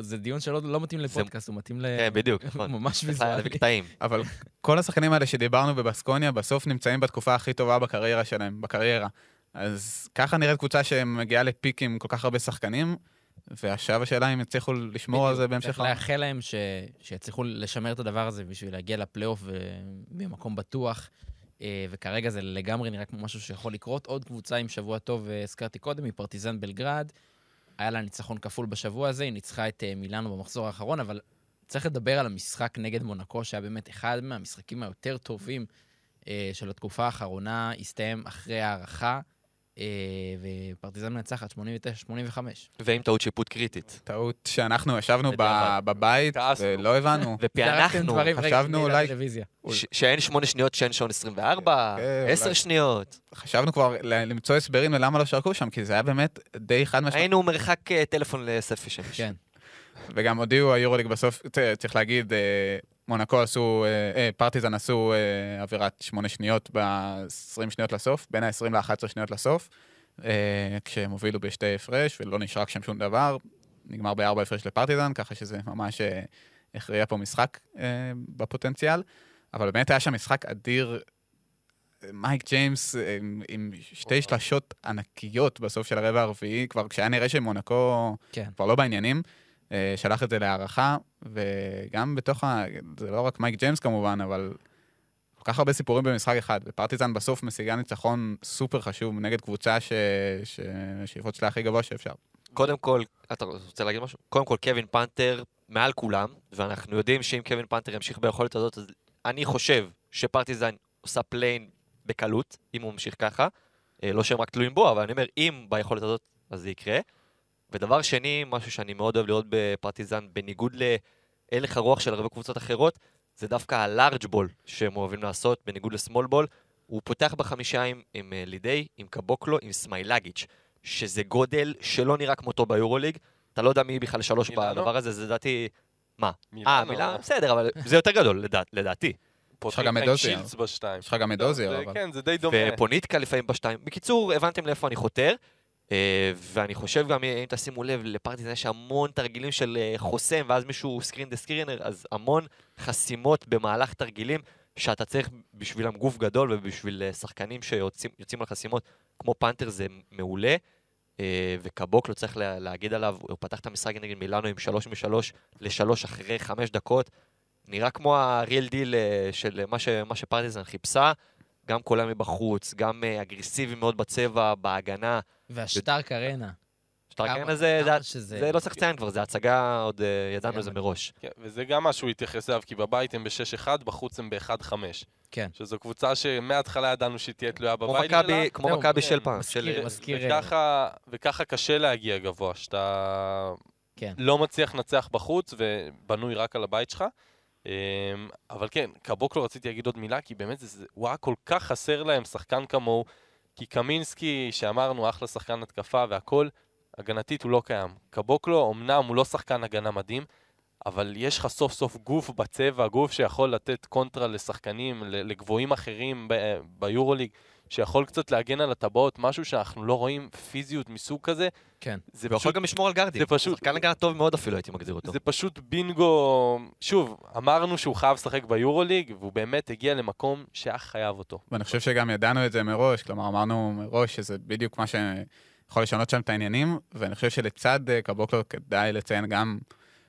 Speaker 1: זה דיון שלא לא מתאים לפודקאסט, הוא מתאים ל...
Speaker 2: כן, בדיוק, נכון.
Speaker 1: ממש ויזואלי.
Speaker 4: אבל כל השחקנים האלה שדיברנו בבסקוניה, בסוף נמצאים בתקופה הכי טובה בקריירה שלהם, בקריירה. אז ככה נראית קבוצה שמגיעה לפיק עם כל כך הרבה שחקנים, ועכשיו השאלה אם יצליחו לשמור על זה. בהמשך
Speaker 1: צריך. לאחל להם ש... שיצליחו לשמר את הדבר הזה בשביל להגיע לפלייאוף במקום בטוח. אה, וכרגע זה לגמרי נראה כמו משהו שיכול לקרות. עוד קבוצה עם שבוע טוב, אה, הזכרתי קודם, היא פרטיזן בלגרד. היה לה ניצחון כפול בשבוע הזה, היא ניצחה את אה, מילאנו במחזור האחרון, אבל צריך לדבר על המשחק נגד מונקו, שהיה באמת אחד מהמשחקים היותר טובים של התקופה האחרונה, הסתיים אחרי הערכה, ופרטיזן מנצחת 89-85.
Speaker 2: ועם טעות שיפוט קריטית.
Speaker 4: טעות שאנחנו ישבנו. בבית. ולא הבנו.
Speaker 2: ופענחנו,
Speaker 4: חשבנו אולי-
Speaker 2: שאין שמונה שניות, שאין שעון 24,
Speaker 4: כן,
Speaker 2: 10
Speaker 4: אולי.
Speaker 2: שניות.
Speaker 4: חשבנו כבר למצוא הסברים ללמה לא שרקו שם, כי זה היה באמת די חד משמעי.
Speaker 2: היינו מרחק אה, טלפון לספי שמש.
Speaker 1: כן.
Speaker 4: וגם הודיעו היורוליג בסוף, ת- צריך להגיד, אה, מונקו עשו, אה, אה, פרטיזן עשו אה, עבירת שמונה שניות ב-20 שניות לסוף, בין ה-20 ל-11 שניות לסוף, אה, כשהם הובילו בשתי הפרש ולא נשרק שם שום דבר, נגמר בארבע הפרש לפרטיזן, ככה שזה ממש אה, הכריע פה משחק אה, בפוטנציאל, אבל באמת היה שם משחק אדיר. מייק ג'יימס אה, עם, עם שתי שלשות ענקיות בסוף של הרבע הרביעי, כבר כשהיה נראה שמונקו
Speaker 1: כן.
Speaker 4: כבר לא בעניינים, שלח את זה להערכה, וגם בתוך ה... זה לא רק מייק ג'יימס כמובן, אבל כל כך הרבה סיפורים במשחק אחד, ופרטיזן בסוף משיגה ניצחון סופר חשוב נגד קבוצה ש... ששאיפות שלה הכי גבוה שאפשר.
Speaker 2: קודם כל, אתה רוצה להגיד משהו? קודם כל, קווין פנתר מעל כולם, ואנחנו יודעים שאם קווין פנתר ימשיך ביכולת הזאת, אז אני חושב שפרטיזן עושה play-in בקלות, אם הוא ממשיך ככה. אה, לא שהם רק תלויים בו, אבל אני אומר, אם ביכולת הזאת, אז זה יקרה. ודבר שני, משהו שאני מאוד אוהב לראות בפרטיזן, בניגוד להלך הרוח של הרבה קבוצות אחרות, זה דווקא הלארג' בול שהם אוהבים לעשות, בניגוד לסמול בול. הוא פותח בחמישה עם, עם אה, לידי, עם קבוקלו, עם סמיילגיץ', שזה גודל שלא נראה כמותו ביורוליג. אתה לא יודע מי בכלל שלוש
Speaker 3: מילאנו?
Speaker 2: בדבר הזה, זה לדעתי... מה? אה,
Speaker 3: מילאנו,
Speaker 2: מילה? בסדר, אבל זה יותר גדול, לדע, לדעתי.
Speaker 3: פותחים
Speaker 4: גם את
Speaker 3: בשתיים.
Speaker 4: יש לך גם את דוזייר,
Speaker 3: זה-
Speaker 4: אבל...
Speaker 3: כן, זה די דומה.
Speaker 2: ופוניטקה לפעמים בשתיים. בקיצור, הבנתם לאיפה אני חותר. אה, ואני חושב גם, אם תשימו לב, לפרטיזן יש המון תרגילים של אה, חוסם, ואז מישהו screen the screener, אז המון חסימות במהלך תרגילים, שאתה צריך בשבילם גוף גדול ובשביל אה, שחקנים שיוצאים יוצאים על חסימות, כמו פנתר זה מעולה. וקבוקלו לא צריך לה, להגיד עליו, הוא פתח את המשחק נגד מילאנו עם שלוש משלוש לשלוש אחרי חמש דקות. נראה כמו ה real deal של מה, ש, מה שפרטיזן חיפשה, גם קולה מבחוץ, גם אגרסיבי מאוד בצבע, בהגנה.
Speaker 1: והשטארק ארנה.
Speaker 2: שטרקן
Speaker 1: כמה-
Speaker 2: הזה,
Speaker 1: כמה
Speaker 2: זה,
Speaker 1: שזה-
Speaker 2: זה לא צריך לציין כבר, זה הצגה, עוד אה, ידענו על זה
Speaker 1: מדהים.
Speaker 2: מראש.
Speaker 3: כן, וזה גם משהו להתייחס אליו, כי בבית הם ב-6-1, בחוץ הם ב-1-5.
Speaker 1: כן.
Speaker 3: שזו קבוצה שמההתחלה ידענו שהיא תהיה תלויה
Speaker 2: כמו
Speaker 3: בבית שלה.
Speaker 2: כמו מכבי
Speaker 3: כן,
Speaker 2: של פעם.
Speaker 1: מזכיר-
Speaker 2: של-
Speaker 1: מזכיר-
Speaker 3: וככה, וככה קשה להגיע גבוה, שאתה
Speaker 1: כן.
Speaker 3: לא מצליח לנצח בחוץ ובנוי רק על הבית שלך. אמ, אבל כן, קבוקלו רציתי להגיד עוד מילה, כי באמת זה, זה, הוא היה כל כך חסר להם שחקן כמוהו, כי קמינסקי, שאמרנו, אחלה שחקן התקפה והכל, הגנתית הוא לא קיים. קבוקלו, אמנם הוא לא שחקן הגנה מדהים, אבל יש לך סוף סוף גוף בצבע, גוף שיכול לתת קונטרה לשחקנים, לגבוהים אחרים ב- ביורוליג, שיכול קצת להגן על הטבעות, משהו שאנחנו לא רואים פיזיות מסוג כזה.
Speaker 1: כן.
Speaker 3: זה
Speaker 2: והוא יכול
Speaker 3: פשוט,
Speaker 2: גם לשמור על גרדים.
Speaker 3: זה פשוט-
Speaker 2: שחקן הגנה טוב מאוד אפילו, הייתי מגדיר אותו.
Speaker 3: זה פשוט בינגו... שוב, אמרנו שהוא חייב לשחק ביורוליג, והוא באמת הגיע למקום שהיה חייב אותו.
Speaker 4: ואני חושב שגם ידענו את זה מראש, כלומר אמרנו מראש שזה בדיוק מה שיכול לשנות שם את העניינים, ואני חושב שלצד קבוקלו כדאי לציין גם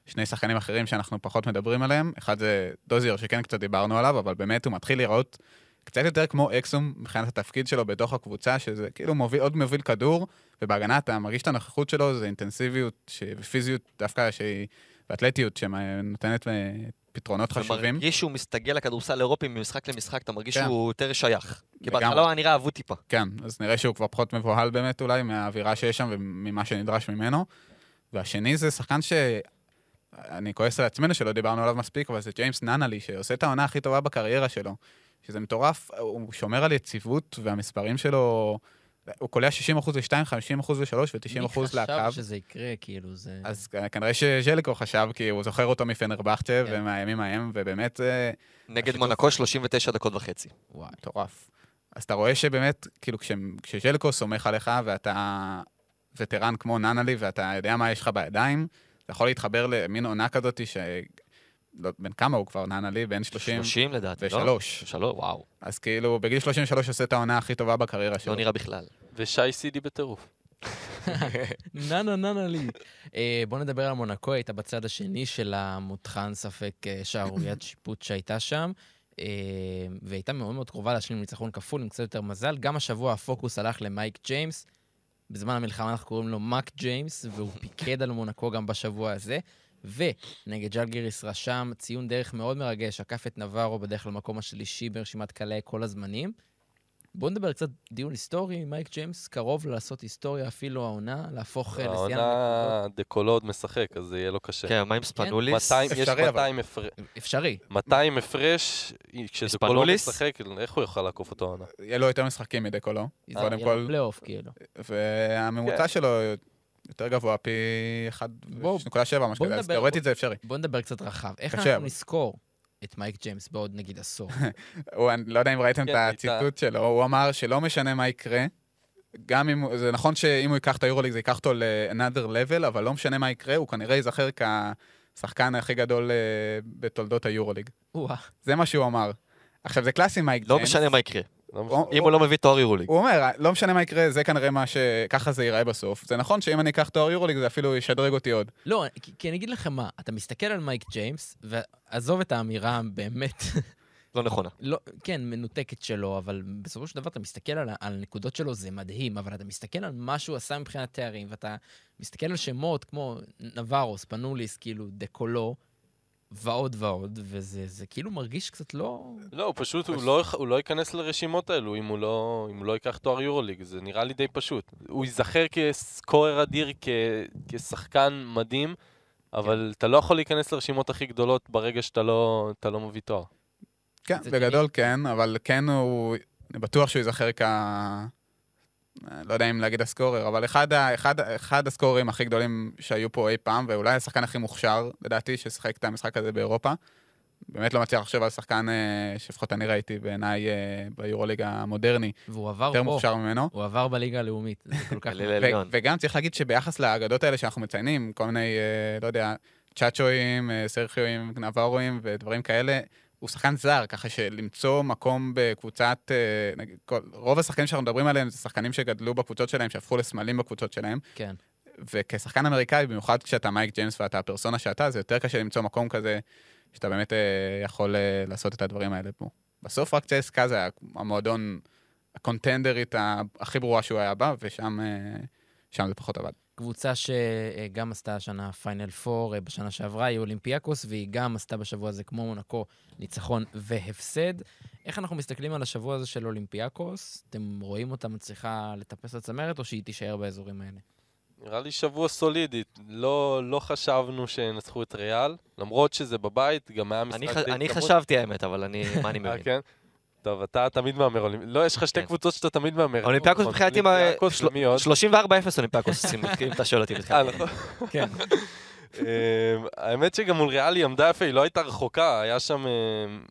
Speaker 4: שני שחקנים אחרים שאנחנו פחות מדברים עליהם. אחד זה דוזיור שכן קצת דיברנו עליו, אבל באמת הוא מתחיל להיראות קצת יותר כמו אקסום מבחינת התפקיד שלו בתוך הקבוצה, שזה כאילו מוביל, עוד מוביל כדור, ובהגנה אתה מרגיש את הנוכחות שלו, זה אינטנסיביות ש... ופיזיות דווקא שהיא, ואתלטיות שנותנת אה, פתרונות חשובים.
Speaker 2: ומרגיש שהוא מסתגל לכדורסל האירופי ממשחק למשחק, אתה מרגיש
Speaker 4: כן.
Speaker 2: שהוא יותר שייך. כי. בהתחלה הוא היה נראה אבוד טיפה.
Speaker 4: כן, אז נראה שהוא כבר פחות מבוהל באמת אולי מהאווירה שיש שם וממה שנדרש ממנו. והשני זה שחקן ש... אני כועס על עצמנו שלא דיברנו עליו מספיק, אבל זה ג'יימס ננלי, שעושה את העונה הכי טובה בקריירה שלו. שזה מטורף, הוא שומר על יציבות, והמספרים שלו... הוא קולע 60% ל-2, 50% ל-3 ו-90%
Speaker 1: מי
Speaker 4: לקו.
Speaker 1: חשב שזה יקרה, כאילו, זה...
Speaker 4: אז כנראה שז'ליקו חשב, כי הוא זוכר אותו מפנרבכצ'ה
Speaker 1: כן.
Speaker 4: ומהימים ההם, ובאמת זה
Speaker 2: נגד
Speaker 4: השיתוף-
Speaker 2: מונקו 39 דקות וחצי.
Speaker 1: וואי.
Speaker 4: מטורף. אז אתה רואה שבאמת, כאילו, כש- כשז'לקו סומך עליך ואתה וטרן כמו ננלי ואתה יודע מה יש לך בידיים, אתה יכול להתחבר למין עונה כזאת ש... לא, בן כמה הוא כבר ננלי? בן 30
Speaker 2: 30 לדעתי, לא?
Speaker 4: ושלוש.
Speaker 2: שלוש, וואו.
Speaker 4: אז כאילו, בגיל 33 עושה את העונה הכי טובה בקריירה שלו.
Speaker 2: לא נראה בכלל.
Speaker 3: ושי סידי בטירוף.
Speaker 1: נה נה נה נה לי. אה, בוא נדבר על מונקו, הייתה בצד השני של המותחן ספק אה, שערוריית שיפוט שהייתה שם. אה, והייתה מאוד מאוד קרובה להשלים ניצחון כפול עם קצת יותר מזל. גם השבוע הפוקוס הלך למייק ג'יימס. בזמן המלחמה אנחנו קוראים לו מאק ג'יימס, והוא פיקד על מונקו גם בשבוע הזה. ונגד ג'לגיריס רשם ציון דרך מאוד מרגש, עקף את נברו בדרך למקום השלישי ברשימת קלעי כל הזמנים. בואו נדבר קצת דיון היסטורי, מייק ג'יימס קרוב לעשות היסטוריה אפילו העונה, להפוך אה, לשיאן הנקודות.
Speaker 3: העונה דקולו עוד משחק, אז זה יהיה לו קשה.
Speaker 2: כן, מה עם ספנוליס?
Speaker 3: 200, יש
Speaker 4: אפשרי, אבל.
Speaker 3: 200 הפרש.
Speaker 1: אפשרי.
Speaker 3: 200 הפרש, כשדקולו
Speaker 2: ספנוליס?
Speaker 3: משחק, איך הוא יוכל לעקוף אותו העונה?
Speaker 4: יהיה לו יותר משחקים מדקולו.
Speaker 1: יהיה
Speaker 4: קודם
Speaker 1: לו
Speaker 4: כל,
Speaker 1: פלייאוף, כאילו.
Speaker 4: והממוצע
Speaker 3: כן.
Speaker 4: שלו יותר גבוה פי
Speaker 1: בוא-
Speaker 4: 1.7, משהו כזה, אז תאורטית זה אפשרי.
Speaker 1: בואו נדבר קצת רחב. איך אנחנו. נזכור את מייק ג'יימס בעוד נגיד עשור?
Speaker 4: הוא, אני לא יודע אם ראיתם
Speaker 3: כן,
Speaker 4: את
Speaker 3: הייתה-
Speaker 4: הציטוט שלו, הוא אמר שלא משנה מה יקרה, גם אם, זה נכון שאם הוא ייקח את היורוליג זה ייקח אותו ל-another level, אבל לא משנה מה יקרה, הוא כנראה ייזכר כשחקן הכי גדול אה, בתולדות היורוליג. זה מה שהוא אמר. עכשיו, זה קלאסי מייק
Speaker 2: לא
Speaker 4: ג'יימס.
Speaker 2: משנה מה יקרה.
Speaker 3: לא
Speaker 2: אם הוא לא מביא תואר יורוליג.
Speaker 4: הוא אומר, לא משנה מה יקרה, זה כנראה מה ש... ככה זה ייראה בסוף. זה נכון שאם אני אקח תואר יורוליג זה אפילו ישדרג אותי עוד.
Speaker 1: לא, כי- אני אגיד לכם מה, אתה מסתכל על מייק ג'יימס, ועזוב את האמירה הבאמת,
Speaker 2: לא נכונה.
Speaker 1: לא, כן, מנותקת שלו, אבל בסופו של דבר אתה מסתכל על, על הנקודות שלו, זה מדהים, אבל אתה מסתכל על מה שהוא עשה מבחינת תארים, ואתה מסתכל על שמות כמו נברוס, פנוליס, כאילו, דקולו, ועוד ועוד, וזה זה כאילו מרגיש קצת לא...
Speaker 3: לא, הוא פשוט, הוא לא, הוא לא ייכנס לרשימות האלו אם הוא לא, אם הוא לא ייקח תואר יורוליג, זה נראה לי די פשוט. הוא ייזכר כסקורר אדיר, כ, כשחקן מדהים, אבל אתה לא יכול להיכנס לרשימות הכי גדולות ברגע שאתה לא, לא מביא תואר.
Speaker 4: כן, בגדול כן, אבל כן הוא... אני בטוח שהוא ייזכר כ... לא יודע אם להגיד הסקורר, אבל אחד, ה- אחד, אחד הסקוררים הכי גדולים שהיו פה אי פעם, ואולי השחקן הכי מוכשר, לדעתי, ששיחק את המשחק הזה באירופה. באמת לא מצליח לחשוב על שחקן אה, שלפחות אני ראיתי בעיניי אה, ביורוליג המודרני,
Speaker 1: והוא עבר
Speaker 4: יותר
Speaker 1: פה,
Speaker 4: מוכשר ממנו.
Speaker 1: הוא עבר בליגה הלאומית, זה כל כך...
Speaker 4: ו-. וגם צריך להגיד שביחס לאגדות האלה שאנחנו מציינים, כל מיני, אה, לא יודע, צ'אצ'ואים, סרחיואים, נברואים ודברים כאלה, הוא שחקן זר, ככה שלמצוא מקום בקבוצת, אה, נגיד, כל, רוב השחקנים שאנחנו מדברים עליהם זה שחקנים שגדלו בקבוצות שלהם, שהפכו לסמלים בקבוצות שלהם,
Speaker 1: כן.
Speaker 4: וכשחקן אמריקאי, במיוחד כשאתה מייק ג'יימס ואתה הפרסונה שאתה, זה יותר קשה למצוא מקום כזה, שאתה באמת אה, יכול אה, לעשות את הדברים האלה פה. בסוף רק צסקה זה המועדון, הקונטנדרית הכי ברורה שהוא היה בה, ושם שם זה פחות עבד.
Speaker 1: קבוצה שגם עשתה השנה פיינל פור בשנה שעברה, היא אולימפיאקוס, והיא גם עשתה בשבוע הזה, כמו מונקו, ניצחון והפסד. איך אנחנו מסתכלים על השבוע הזה של אולימפיאקוס? אתם רואים אותה מצליחה לטפס לצמרת, או שהיא תישאר באזורים האלה?
Speaker 3: נראה לי שבוע סולידי, לא, לא חשבנו שינצחו את ריאל, למרות שזה בבית, גם היה משחק
Speaker 2: אני ח-
Speaker 3: די
Speaker 2: אני. חשבתי האמת, אבל אני, מה אני
Speaker 3: אה,
Speaker 2: מבין?
Speaker 3: כן? טוב, אתה תמיד מהמר. לא, יש לך שתי
Speaker 2: כן.
Speaker 3: קבוצות שאתה תמיד מהמר.
Speaker 2: אולימפיאקוס
Speaker 3: נכון,
Speaker 2: מבחינתי, מה-
Speaker 3: אולימפיאקוס
Speaker 2: של-
Speaker 3: ומי עוד?
Speaker 2: 34-0 אולימפיאקוס, עושים, אם אתה שואל אותי
Speaker 3: אה,
Speaker 2: בתחילת.
Speaker 3: נכון.
Speaker 1: כן.
Speaker 3: אמ, האמת שגם מול ריאל היא עמדה יפה, היא לא הייתה רחוקה, היה שם אמ,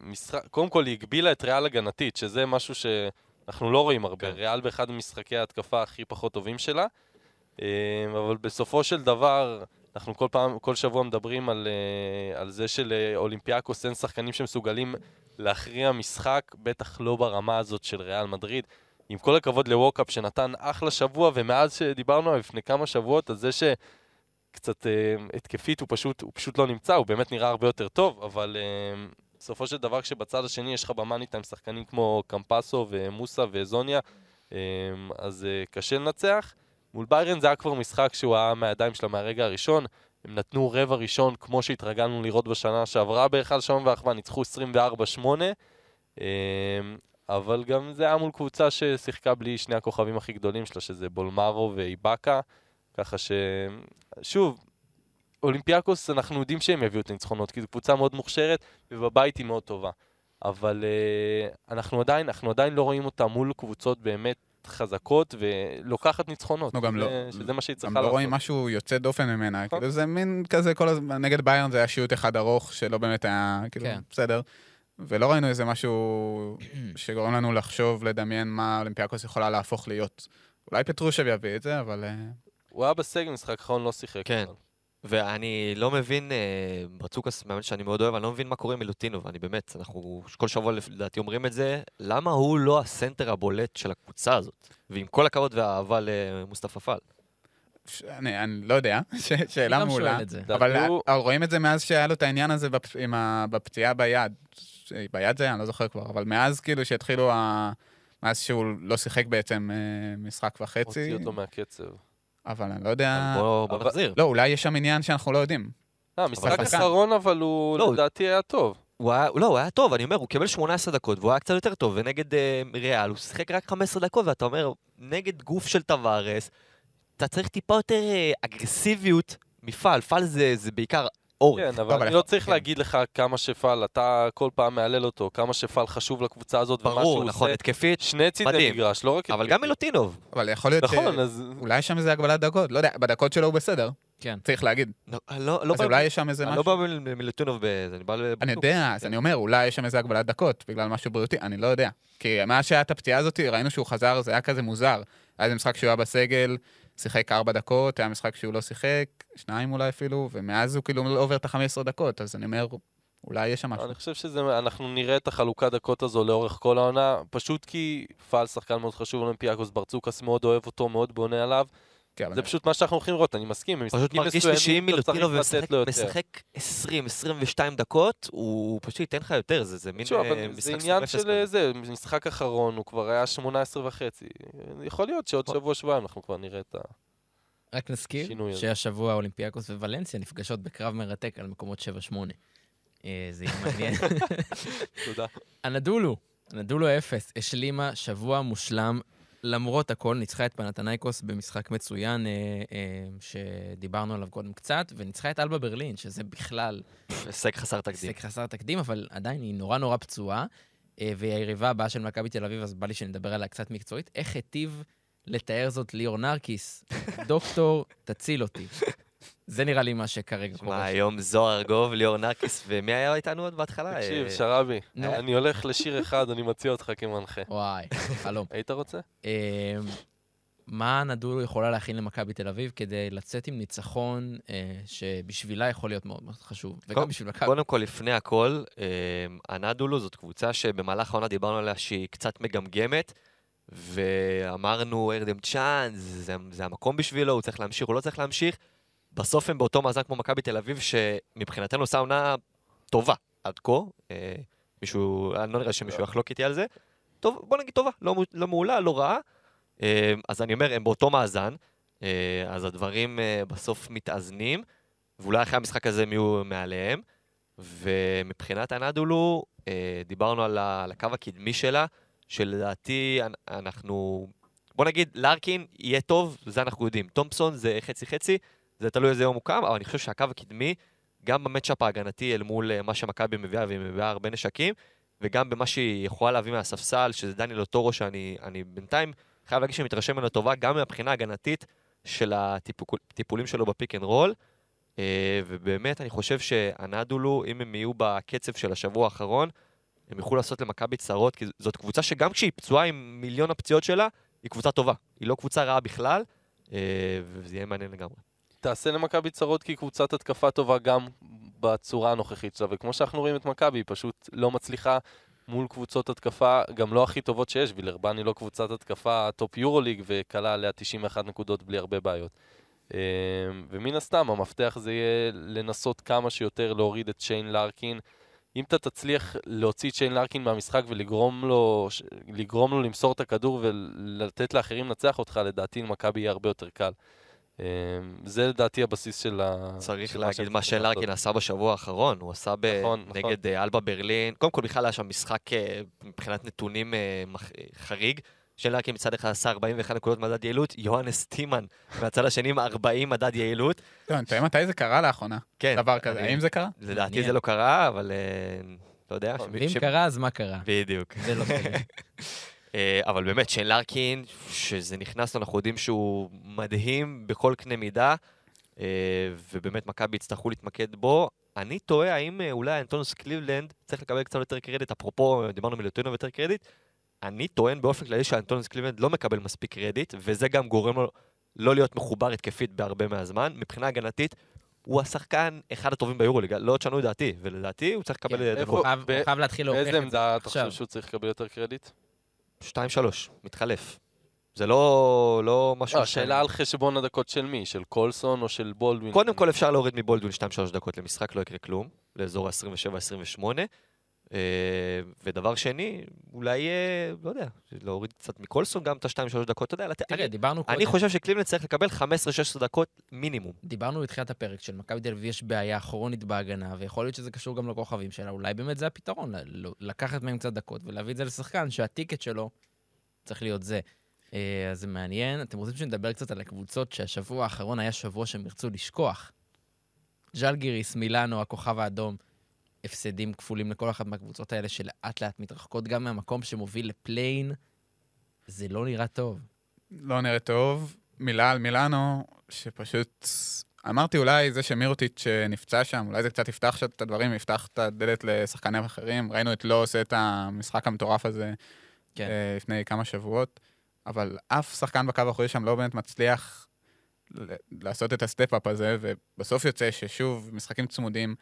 Speaker 3: משחק, קודם כל היא הגבילה את ריאל הגנתית, שזה משהו שאנחנו לא רואים הרבה.
Speaker 2: כן.
Speaker 3: ריאל באחד ממשחקי ההתקפה הכי פחות טובים שלה, אמ, אבל בסופו של דבר, אנחנו כל פעם, כל שבוע מדברים על, אה, על זה שלאולימפיאקוס אין שחקנים שמסוגלים להכריע משחק, בטח לא ברמה הזאת של ריאל מדריד. עם כל הכבוד לווקאפ שנתן אחלה שבוע, ומאז שדיברנו לפני כמה שבועות, על זה ש... קצת אה, התקפית, הוא פשוט, הוא פשוט לא נמצא, הוא באמת נראה הרבה יותר טוב, אבל אה, בסופו של דבר כשבצד השני יש לך במאני טיים שחקנים כמו קמפסו ומוסה וזוניה, אה, אז אה, קשה לנצח. מול ביירן זה היה כבר משחק שהוא היה מהידיים שלה מהרגע הראשון, הם נתנו רבע ראשון כמו שהתרגלנו לראות בשנה שעברה בהיכל שלום ואחווה, ניצחו 24-8, אה, אבל גם זה היה מול קבוצה ששיחקה בלי שני הכוכבים הכי גדולים שלה, שזה בולמרו ואיבאקה. ככה ש... שוב, אולימפיאקוס, אנחנו יודעים שהם יביאו את הניצחונות, כי זו קבוצה מאוד מוכשרת, ובבית היא מאוד טובה. אבל uh, אנחנו, עדיין, אנחנו עדיין לא רואים אותה מול קבוצות באמת חזקות, ולוקחת ניצחונות.
Speaker 4: אנחנו גם לא-
Speaker 3: שזה- מה שהיא צריכה
Speaker 4: גם
Speaker 3: לעשות.
Speaker 4: לא רואים משהו יוצא דופן ממנה,
Speaker 3: נכון.
Speaker 4: כאילו זה מין כזה כל הזמן, נגד ביירן זה היה שיוט אחד ארוך, שלא באמת היה, כאילו,
Speaker 1: כן.
Speaker 4: בסדר. ולא ראינו איזה משהו שגורם לנו לחשוב, לדמיין מה אולימפיאקוס יכולה להפוך להיות. אולי פטרושב יביא את זה, אבל... אה,
Speaker 3: הוא היה בסגל משחק האחרון, לא שיחק.
Speaker 2: כן. ואני לא מבין, אה, ברצוקס, מאמן שאני מאוד אוהב, אני לא מבין מה קורה עם מילוטינוב, אני באמת, אנחנו כל שבוע לדעתי אומרים את זה, למה הוא לא הסנטר הבולט של הקבוצה הזאת? ועם כל הכבוד והאהבה למוסטפא פאל.
Speaker 4: ש- אני, אני לא יודע, ש- שאלה מעולה. אבל
Speaker 3: הוא-
Speaker 4: אבל רואים את זה מאז שהיה לו את העניין הזה בפ... עם ה... בפציעה ביד. ש- ביד זה היה, אני לא זוכר כבר, אבל מאז כאילו שהתחילו ה... מאז שהוא לא שיחק בעצם אה, משחק וחצי,
Speaker 3: הוציא אותו מהקצב.
Speaker 4: אבל אני לא יודע...
Speaker 2: בוא בוא
Speaker 3: אבל-
Speaker 2: נחזיר.
Speaker 4: לא, אולי יש שם עניין שאנחנו לא יודעים.
Speaker 3: אה, משחק. אחרון, אבל הוא
Speaker 2: לא,
Speaker 3: לדעתי היה טוב.
Speaker 2: הוא היה, לא, הוא היה טוב, אני אומר, הוא קיבל 18 דקות, והוא היה קצת יותר טוב, ונגד אה, ריאל הוא שיחק רק 15 דקות, ואתה אומר, נגד גוף של טווארס, אתה צריך טיפה יותר אה, אגרסיביות מפעל, פעל זה, זה בעיקר אורך.
Speaker 3: כן,
Speaker 4: אבל
Speaker 3: אני לא צריך
Speaker 4: כן.
Speaker 3: להגיד לך כמה שפעל, אתה כל פעם מהלל אותו, כמה שפעל חשוב לקבוצה הזאת, ומה
Speaker 2: ברור,
Speaker 3: שהוא
Speaker 2: נכון,
Speaker 3: עושה.
Speaker 2: התקפית,
Speaker 3: שני צידי. מגרש, לא רק
Speaker 2: אבל. גם מילוטינוב.
Speaker 4: אבל יכול להיות
Speaker 3: נכון. אז...
Speaker 4: אולי יש שם איזה הגבלת דקות, לא יודע, בדקות שלו הוא בסדר,
Speaker 1: כן.
Speaker 4: צריך להגיד.
Speaker 2: לא, לא, לא
Speaker 4: אז
Speaker 2: בא-
Speaker 4: אולי יש שם איזה
Speaker 2: אני לא
Speaker 4: משהו.
Speaker 2: בא מילוטינוב בזה, אני בא
Speaker 4: אני
Speaker 2: לבטוח.
Speaker 4: יודע, אז
Speaker 2: כן.
Speaker 4: אני אומר, אולי יש שם איזה הגבלת דקות, בגלל משהו בריאותי, אני לא יודע. כי מאז שהיה את הפציעה הזאת, ראינו שהוא חזר, זה היה כזה מוזר. היה איזה משחק שהוא היה בסגל, שיחק ארבע דקות, היה משחק שהוא לא שיחק, שניים אולי אפילו, ומאז הוא כאילו לא עובר את ה-15 דקות, אז אני אומר, אולי יש שם משהו.
Speaker 3: אני חושב שאנחנו נראה את החלוקת דקות הזו לאורך כל העונה, פשוט כי פעל שחקן מאוד חשוב אולימפיאקוס, ברצוקס מאוד אוהב אותו, מאוד בונה עליו.
Speaker 4: כן,
Speaker 3: זה פשוט מה שאנחנו הולכים לראות, אני מסכים.
Speaker 2: פשוט מרגיש לי
Speaker 3: מסוימים
Speaker 2: שאם
Speaker 3: אתה צריך
Speaker 2: מילוטינוב
Speaker 3: לתת
Speaker 2: משחק-
Speaker 3: לו יותר.
Speaker 2: משחק 20-22 דקות, הוא פשוט ייתן לך יותר, זה זה מין
Speaker 3: שוב,
Speaker 2: אה,
Speaker 3: אבל
Speaker 2: משחק
Speaker 3: זה עניין של
Speaker 2: כזה.
Speaker 3: זה, משחק אחרון, הוא כבר היה 18 וחצי. יכול להיות שעוד. שבוע, שבועיים אנחנו כבר נראה את ה...
Speaker 1: רק נזכיר
Speaker 3: הזה.
Speaker 1: שהשבוע אולימפיאקוס וולנסיה נפגשות בקרב מרתק על מקומות 7-8. אה, זה יהיה מעניין.
Speaker 3: תודה.
Speaker 1: הנדולו, הנדולו אפס, השלימה שבוע מושלם. למרות הכל, ניצחה את פנתנייקוס במשחק מצוין, אה, אה, שדיברנו עליו קודם קצת, וניצחה את אלבה ברלין, שזה בכלל
Speaker 2: הישג חסר תקדים.
Speaker 1: הישג חסר תקדים, אבל עדיין היא נורא נורא פצועה, אה, והיא היריבה הבאה של מכבי תל אביב, אז בא לי שנדבר עליה קצת מקצועית. איך היטיב לתאר זאת ליאור נרקיס? דוקטור, תציל אותי. זה נראה לי מה שכרגע
Speaker 2: מה,
Speaker 1: קורה.
Speaker 2: היום זוהר ארגוב, ליאור נרקיס, ומי היה איתנו עוד בהתחלה?
Speaker 3: תקשיב,
Speaker 2: אה,
Speaker 3: שרבי. אני הולך לשיר אחד, אני מציע אותך כמנחה.
Speaker 1: וואי, חלום.
Speaker 3: היית רוצה?
Speaker 1: אה, מה נדולו יכולה להכין למכבי תל אביב כדי לצאת עם ניצחון אה, שבשבילה יכול להיות מאוד מאוד חשוב, וגם בשביל מכבי.
Speaker 2: קודם כל, לפני הכל, אה, הנדולו זאת קבוצה שבמהלך העונה דיברנו עליה שהיא קצת מגמגמת, ואמרנו, ארדם צ'אנס, זה, זה המקום בשבילו, הוא צריך להמשיך, הוא לא צריך להמשיך. בסוף הם באותו מאזן כמו מכבי תל אביב, שמבחינתנו עושה עונה טובה עד כה. אה, מישהו, אני לא נראה שמישהו יחלוק איתי על זה. טוב, בוא נגיד טובה, לא, לא מעולה, לא רעה. אה, אז אני אומר, הם באותו מאזן, אה, אז הדברים אה, בסוף מתאזנים, ואולי אחרי המשחק הזה הם יהיו מעליהם. ומבחינת הנדולו, אה, דיברנו על, הקו הקדמי שלה, שלדעתי אנ- אנחנו... בוא נגיד, לארקין יהיה טוב, זה אנחנו יודעים. תומפסון זה חצי-חצי, זה תלוי איזה יום הוא קם, אבל אני חושב שהקו הקדמי, גם ב matchup ההגנתי אל מול אה, מה שמכבי מביאה, והיא מביאה הרבה נשקים, וגם במה שהיא יכולה להביא מהספסל, שזה דניאל אוטורו, שאני אני בינתיים חייב להגיד שאני מתרשם ממנו טובה, גם מהבחינה ההגנתית של הטיפולים שלו ב pick and roll. אה, ובאמת, אני חושב שהאנדולו, אם הם יהיו בקצב של השבוע האחרון, הם יוכלו לעשות למכבי צרות, כי זאת קבוצה שגם כשהיא פצועה עם מיליון הפציעות שלה, היא קבוצה טובה. היא לא קבוצה רעה בכלל, אה, וזה יהיה מעניין לגמרי.
Speaker 3: תעשה למכבי צרות כי קבוצת התקפה טובה גם בצורה הנוכחית שלה, וכמו שאנחנו רואים את מכבי, היא פשוט לא מצליחה מול קבוצות התקפה, גם לא הכי טובות שיש, ווילרבאן היא לא קבוצת התקפה טופ יורוליג, וקלעה עליה 91 נקודות בלי הרבה בעיות. אה, ומן הסתם, המפתח זה יהיה לנסות כמה שיותר להוריד את שיין לארקין. אם אתה תצליח להוציא את שיין לארקין מהמשחק ולגרום לו, לו למסור את הכדור ולתת לאחרים לנצח אותך, לדעתי למכבי יהיה הרבה יותר קל. אה, זה לדעתי הבסיס של ה...
Speaker 2: צריך
Speaker 3: של
Speaker 2: להגיד מה שלארקין. עשה בשבוע האחרון, הוא עשה ב-
Speaker 3: נכון, נכון.
Speaker 2: נגד אה, אלבה ברלין. קודם כל, בכלל היה שם משחק אה, מבחינת נתונים אה, חריג. שלארקין מצד אחד עשה 41 נקודות מדד יעילות, יוהנס טימן מהצד השני עם 40 מדד יעילות.
Speaker 4: לא, אני תוהה מתי זה קרה לאחרונה,
Speaker 2: כן,
Speaker 4: דבר כזה. האם זה קרה?
Speaker 2: לדעתי. זה לא קרה, אבל לא יודע.
Speaker 3: נכון,
Speaker 2: ש-
Speaker 1: קרה, אז מה קרה?
Speaker 2: בדיוק.
Speaker 1: זה לא סביר.
Speaker 2: אה, אבל באמת, שיין לארקין, שזה נכנס, אנחנו יודעים שהוא מדהים בכל קנה מידה, אה, ובאמת מכבי יצטרכו להתמקד בו. אני תוהה האם אה, אולי אנטונוס קליבלנד צריך לקבל קצת יותר קרדיט, אפרופו, דיברנו מלוטינוב יותר קרדיט, אני טוען באופן כללי שאנטונוס קליבלנד לא מקבל מספיק קרדיט, וזה גם גורם לו לא להיות מחובר התקפית בהרבה מהזמן. מבחינה הגנתית, הוא השחקן אחד הטובים ביורוליגה, לא תשנו את דעתי, ולדעתי הוא צריך לקבל
Speaker 1: כן. הוא חייב- להתחיל להוכיח
Speaker 3: באיזה
Speaker 1: את זה
Speaker 3: עמדה אתה
Speaker 1: עכשיו.
Speaker 3: חושב שהוא צריך לקבל יותר קרדיט?
Speaker 2: 2-3, מתחלף. זה לא, לא משהו...
Speaker 3: לא, השאלה על חשבון הדקות של מי? של קולסון או של בולדווין?
Speaker 2: קודם כל אפשר להוריד מבולדווין 2-3 דקות למשחק, לא יקרה כלום, לאזור ה-27-28. אה, ודבר שני, אולי, אה, לא יודע, להוריד קצת מקולסון גם את ה-2-3 דקות, אתה יודע, לתת...
Speaker 1: תראה,
Speaker 2: אני-
Speaker 1: דיברנו
Speaker 2: אני
Speaker 1: קודם,
Speaker 2: חושב שקליבלנד צריך לקבל 15-16 דקות מינימום.
Speaker 1: דיברנו בתחילת הפרק שלמכבי תל אביב יש בעיה כרונית בהגנה, ויכול להיות שזה קשור גם לכוכבים שלה, אולי באמת זה הפתרון, לקחת מהם קצת דקות ולהביא את זה לשחקן שהטיקט שלו צריך להיות זה. אה, אז זה מעניין. אתם רוצים שנדבר קצת על הקבוצות שהשבוע האחרון היה שבוע שהם ירצו לשכוח? ז'לגיריס, מילאנו, הכוכב האדום, הפסדים כפולים לכל אחת מהקבוצות האלה שלאט לאט מתרחקות גם מהמקום שמוביל לפליין. זה לא נראה טוב.
Speaker 4: לא נראה טוב. מילה על מילאנו, שפשוט... אמרתי אולי זה שמירוטיץ' נפצע שם, אולי זה קצת יפתח את הדברים, יפתח את הדלת לשחקנים אחרים. ראינו את לא עושה את המשחק המטורף הזה
Speaker 1: כן.
Speaker 4: אה, לפני כמה שבועות, אבל אף שחקן בקו האחורי שם לא באמת מצליח לעשות את ה step-up הזה, ובסוף יוצא ששוב, משחקים צמודים,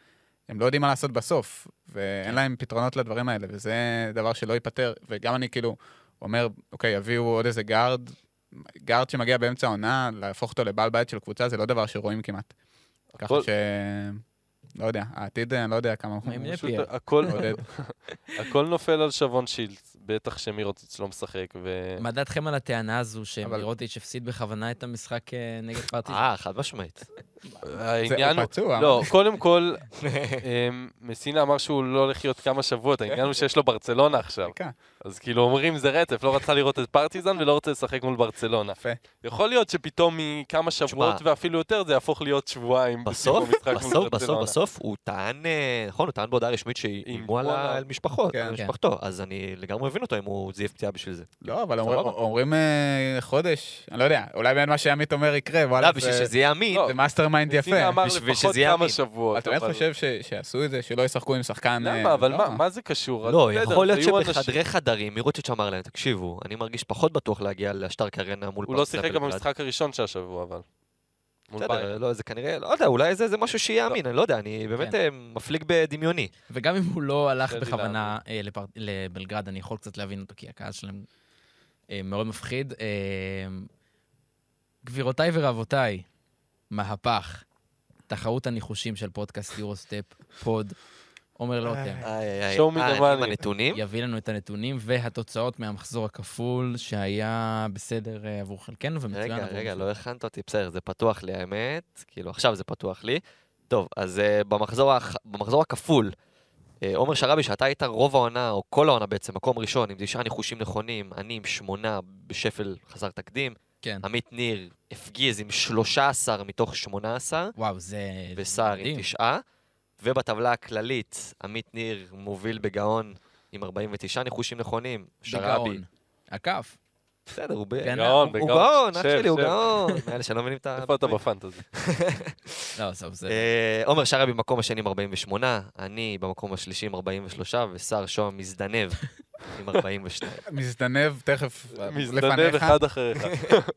Speaker 4: הם לא יודעים מה לעשות בסוף, ואין
Speaker 1: כן.
Speaker 4: להם פתרונות לדברים האלה, וזה דבר שלא ייפתר. וגם אני כאילו אומר, אוקיי, יביאו עוד איזה גארד, גארד שמגיע באמצע העונה, להפוך אותו לבעל בית של קבוצה, זה לא דבר שרואים כמעט. ככה ש... לא יודע, העתיד, אני לא יודע כמה.
Speaker 3: הכל נופל על שבון שילץ, בטח שמירוטיץ' לא משחק, ו...
Speaker 1: מה דעתכם על הטענה הזו
Speaker 4: אבל-
Speaker 1: שמירוטיץ' הפסיד בכוונה את המשחק אה, נגד פרטיזן?
Speaker 2: אה, חד משמעית.
Speaker 3: העניין
Speaker 4: הוא. פצוע.
Speaker 3: לא, קודם כל, אמ, מסינה אמר שהוא לא הולך להיות כמה שבועות, העניין הוא שיש לו ברצלונה עכשיו. אז כאילו אומרים זה רצף, לא רצה לראות את פרטיזן ולא רוצה לשחק מול ברצלונה.
Speaker 4: יפה.
Speaker 3: יכול להיות שפתאום מכמה שבועות ואפילו יותר זה יהפוך להיות שבועיים
Speaker 2: בסוף, בסוף, בסוף. בסוף, הוא טען, אה, נכון, הוא טען בהודעה רשמית שאיימו על משפחות,
Speaker 4: כן.
Speaker 2: על
Speaker 1: כן.
Speaker 2: משפחתו, אז אני לגמרי מבין אותו אם הוא זייף פציעה בשביל זה.
Speaker 4: לא, אבל אומרים- אה, חודש, אני לא יודע, אולי באמת מה שעמית אומר יקרה, וואלה,
Speaker 2: לא, בשביל
Speaker 4: זה-
Speaker 2: שזה יהיה אמין,
Speaker 3: לא,
Speaker 4: זה mastermind יפה.
Speaker 2: בשביל שזה יהיה אמין.
Speaker 4: אתה באמת חושב שיעשו את זה, שלא ישחקו עם שחקן... אה,
Speaker 3: למה? אבל
Speaker 4: לא.
Speaker 3: מה- מה זה קשור?
Speaker 2: לא, יכול להיות שבחדרי חדרים, מירוטיץ' אמר להם, תקשיבו, אני מרגיש פחות בטוח להגיע לשטארק ארנה מול
Speaker 3: הוא לא שיחק גם
Speaker 2: בלגרד."
Speaker 3: במשחק הראשון של השבוע, אבל. מול
Speaker 2: בסדר. לא, זה כנראה, לא יודע, אולי זה זה משהו שיהיה אמין, אני לא יודע, אני באמת
Speaker 1: כן.
Speaker 2: אה, מפליג בדמיוני.
Speaker 1: וגם אם הוא לא הלך בכוונה אה, לפר- לבלגרד, אני יכול קצת להבין אותו, כי הקהל שלהם אה, מאוד מפחיד. אה, גבירותיי ורבותיי, מהפך, תחרות הניחושים של פודקאסט יורוסטפ, פוד, עומר לוטם.
Speaker 2: אה,
Speaker 3: money.
Speaker 2: עם הנתונים?
Speaker 1: יביא לנו את הנתונים והתוצאות מהמחזור הכפול, שהיה בסדר אה, עבור חלקנו ומצוין
Speaker 2: רגע,
Speaker 1: עבור
Speaker 2: רגע,
Speaker 1: חלקנו.
Speaker 2: לא הכנת אותי, בסדר, זה פתוח לי האמת, כאילו עכשיו זה פתוח לי. טוב, אז uh, במחזור, הכפול, אה, עומר שרבי, שאתה היית רוב העונה, או כל העונה בעצם, מקום ראשון, עם תשעה ניחושים נכונים, אני עם שמונה בשפל חסר תקדים,
Speaker 1: כן.
Speaker 2: עמית ניר הפגיז עם 13 מתוך 18,
Speaker 1: וואו, זה...
Speaker 2: וסער עם. תשעה, ובטבלה הכללית, עמית ניר מוביל בגאון עם 49 ניחושים נכונים, שרבי,
Speaker 1: בגאון. הכף.
Speaker 2: בסדר, הוא ב-
Speaker 1: גנב.
Speaker 3: גאון,
Speaker 2: הוא. גאון, אח שלי, הוא. גאון. מאלה שלא מבינים את ה...
Speaker 3: איפה אתה בפנטזי?
Speaker 1: לא, עזוב, זה...
Speaker 2: אה, עומר שרעי במקום השני עם 48, אני במקום השלישי עם 43, ושר שוהם מזדנב עם 42.
Speaker 4: מזדנב תכף
Speaker 3: מזדנב. אחד אחריך.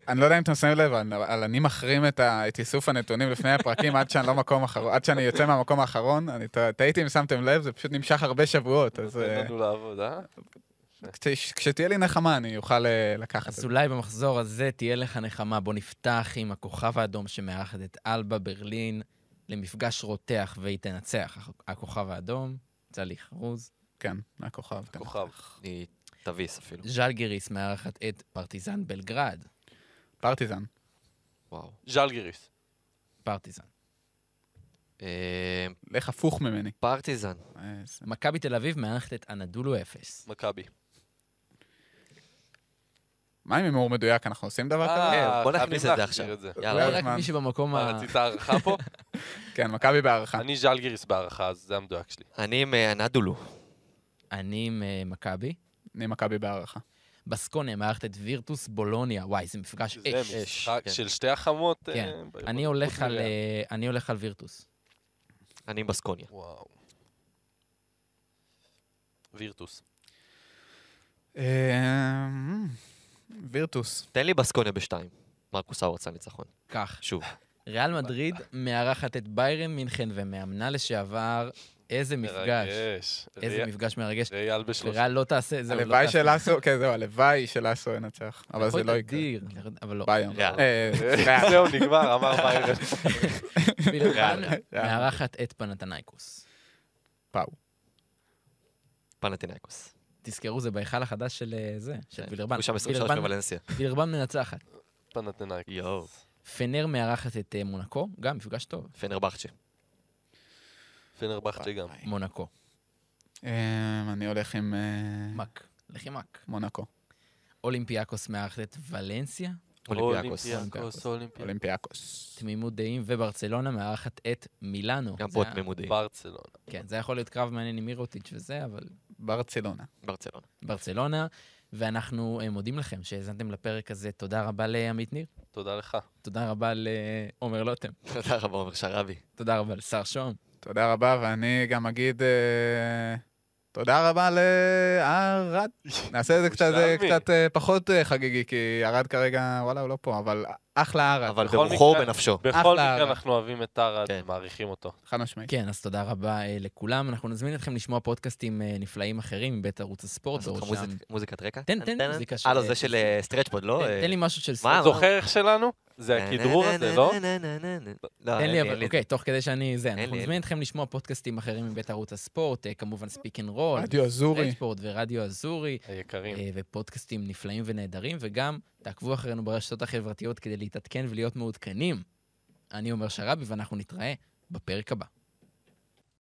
Speaker 4: אני לא יודע אם אתם שמים לב, אבל אני מחרים את איסוף הנתונים לפני הפרקים עד שאני לא מקום אחרון, עד שאני יוצא מהמקום האחרון. אני טעיתי אם שמתם לב, זה פשוט נמשך הרבה שבועות, אז כשתהיה לי נחמה אני אוכל אה, לקחת את
Speaker 1: אז
Speaker 4: זה.
Speaker 1: אולי במחזור הזה תהיה לך נחמה. בוא נפתח עם הכוכב האדום שמארחת את אלבה ברלין למפגש רותח והיא תנצח. הכוכב האדום, צלי חרוז.
Speaker 4: כן, מהכוכב. כן.
Speaker 3: כוכב.
Speaker 2: אני תביס אפילו.
Speaker 1: ז'לגיריס מארחת את פרטיזן בלגרד.
Speaker 4: פרטיזן.
Speaker 2: וואו.
Speaker 3: ז'לגיריס.
Speaker 1: פרטיזן.
Speaker 2: אה,
Speaker 4: לך הפוך ממני.
Speaker 2: פרטיזן.
Speaker 4: אה,
Speaker 1: מכבי תל אביב מארחת את אנדולו אפס.
Speaker 3: מכבי.
Speaker 4: מה עם הימור מדויק? אנחנו עושים דבר כזה?
Speaker 3: אה,
Speaker 2: בוא נכניס את זה עכשיו.
Speaker 3: זה.
Speaker 2: יאללה.
Speaker 1: אולי רק. מי שבמקום
Speaker 3: מה,
Speaker 1: ה...
Speaker 3: רצית הערכה פה?
Speaker 4: כן, מכבי בהערכה.
Speaker 3: אני ז'לגיריס בהערכה, אז זה המדויק שלי.
Speaker 2: אני עם אה, נדולו.
Speaker 1: אני עם אה, מכבי.
Speaker 4: אני מכבי בהערכה.
Speaker 1: בסקוניה מארחת את וירטוס בולוניה. וואי, זה מפגש
Speaker 3: זה
Speaker 1: אש.
Speaker 3: משחק
Speaker 2: כן.
Speaker 3: של שתי החמות. אה,
Speaker 1: כן. אני הולך על,
Speaker 3: מלאה.
Speaker 1: אה, אני הולך על וירטוס.
Speaker 2: אני עם בסקוניה.
Speaker 3: וואו. וירטוס.
Speaker 4: אה, וירטוס.
Speaker 2: תן לי בסקוניה בשתיים. מרקוס האוורץ הניצחון.
Speaker 1: כך.
Speaker 2: שוב.
Speaker 1: ריאל מדריד מארחת את ביירן מינכן ומאמנה לשעבר. איזה מפגש.
Speaker 3: מרגש.
Speaker 1: איזה
Speaker 3: ריאל-
Speaker 1: מפגש מרגש.
Speaker 3: ריאל בשלושה.
Speaker 1: וריאל לא תעשה, זהו, לא
Speaker 4: הלוואי
Speaker 1: תעשה.
Speaker 4: של אסו, כן, זהו, הלוואי של אסו ינצח. אבל זה לא יקרה.
Speaker 1: אבל לא.
Speaker 4: ביירן.
Speaker 2: ריאל.
Speaker 4: אה, ריאל.
Speaker 3: זהו, נגמר, אמר ביירן.
Speaker 4: ריאל.
Speaker 1: מארחת את פנתנייקוס.
Speaker 4: פאו.
Speaker 2: פנטינאיקוס.
Speaker 1: תזכרו, זה בהיכל החדש של אה, זה, של וילרבן.
Speaker 2: הוא שם 23
Speaker 1: וילרבן-
Speaker 2: בוולנסיה.
Speaker 1: וילרבן מנצחת.
Speaker 3: פנתנאיק.
Speaker 2: יואו.
Speaker 1: פנר מארחת את אה, מונקו, גם מפגש טוב.
Speaker 2: פנרבכצ'ה.
Speaker 3: פנרבכצ'ה גם.
Speaker 1: מונקו.
Speaker 4: אה, אני הולך עם אה,
Speaker 1: מק. לכי מק.
Speaker 4: מונקו.
Speaker 1: אולימפיאקוס מארחת את ולנסיה.
Speaker 2: אולימפיאקוס.
Speaker 3: אולימפיאקוס.
Speaker 1: תמימות דעים, וברצלונה מארחת את מילאנו.
Speaker 2: גם פה
Speaker 1: היה-
Speaker 2: תמימודי.
Speaker 3: ברצלונה.
Speaker 1: כן, זה יכול להיות קרב מעניין עם מירוטיץ' וזה, אבל
Speaker 4: ברצלונה.
Speaker 2: ברצלונה.
Speaker 1: ברצלונה. ואנחנו אה, מודים לכם שהאזנתם לפרק הזה. תודה רבה לעמית ניר.
Speaker 3: תודה לך.
Speaker 1: תודה רבה לעומר לוטם.
Speaker 2: תודה רבה, עומר שרבי.
Speaker 1: תודה רבה לשר שוהם.
Speaker 4: תודה רבה, ואני גם אגיד אה, תודה רבה לערד. נעשה את זה קצת, אה. קצת פחות חגיגי, כי ערד כרגע, וואלה, הוא לא פה, אבל אחלה ערד.
Speaker 2: אבל ברוחו ובנפשו.
Speaker 3: בכל מקרה. אנחנו אוהבים את ערד,
Speaker 2: כן.
Speaker 3: מעריכים אותו.
Speaker 4: חד משמעית.
Speaker 1: כן, אז תודה רבה אה, לכולם. אנחנו נזמין אתכם לשמוע פודקאסטים אה, נפלאים אחרים מבית ערוץ הספורט. בראשם-
Speaker 2: מוזיק- מוזיקת רקע?
Speaker 1: תן- תן מוזיקה של-
Speaker 2: אה, לא, זה של אה, סטרצ'פוד, לא?
Speaker 1: תן-
Speaker 2: אה,
Speaker 1: תן לי משהו של
Speaker 2: מה?
Speaker 1: ספורט.
Speaker 3: זוכר איך שלנו? זה הכדרור הזה, לא?
Speaker 2: לא,
Speaker 1: תן לי, אבל, אוקיי, תוך כדי שאני זה, אנחנו נזמין אתכם לשמוע פודקאסטים אחרים מבית ערוץ הספורט, אה, כמובן Speak and Roll,
Speaker 4: רדיו אזורי.
Speaker 1: ספורט ורדיו אזורי,
Speaker 3: היקרים.
Speaker 1: אה, ופודקאסטים נפלאים ונהדרים, וגם תעקבו אחרינו ברשתות החברתיות כדי להתעדכן ולהיות מעודכנים אני עומר שרבי, ואנחנו נתראה בפרק הבא.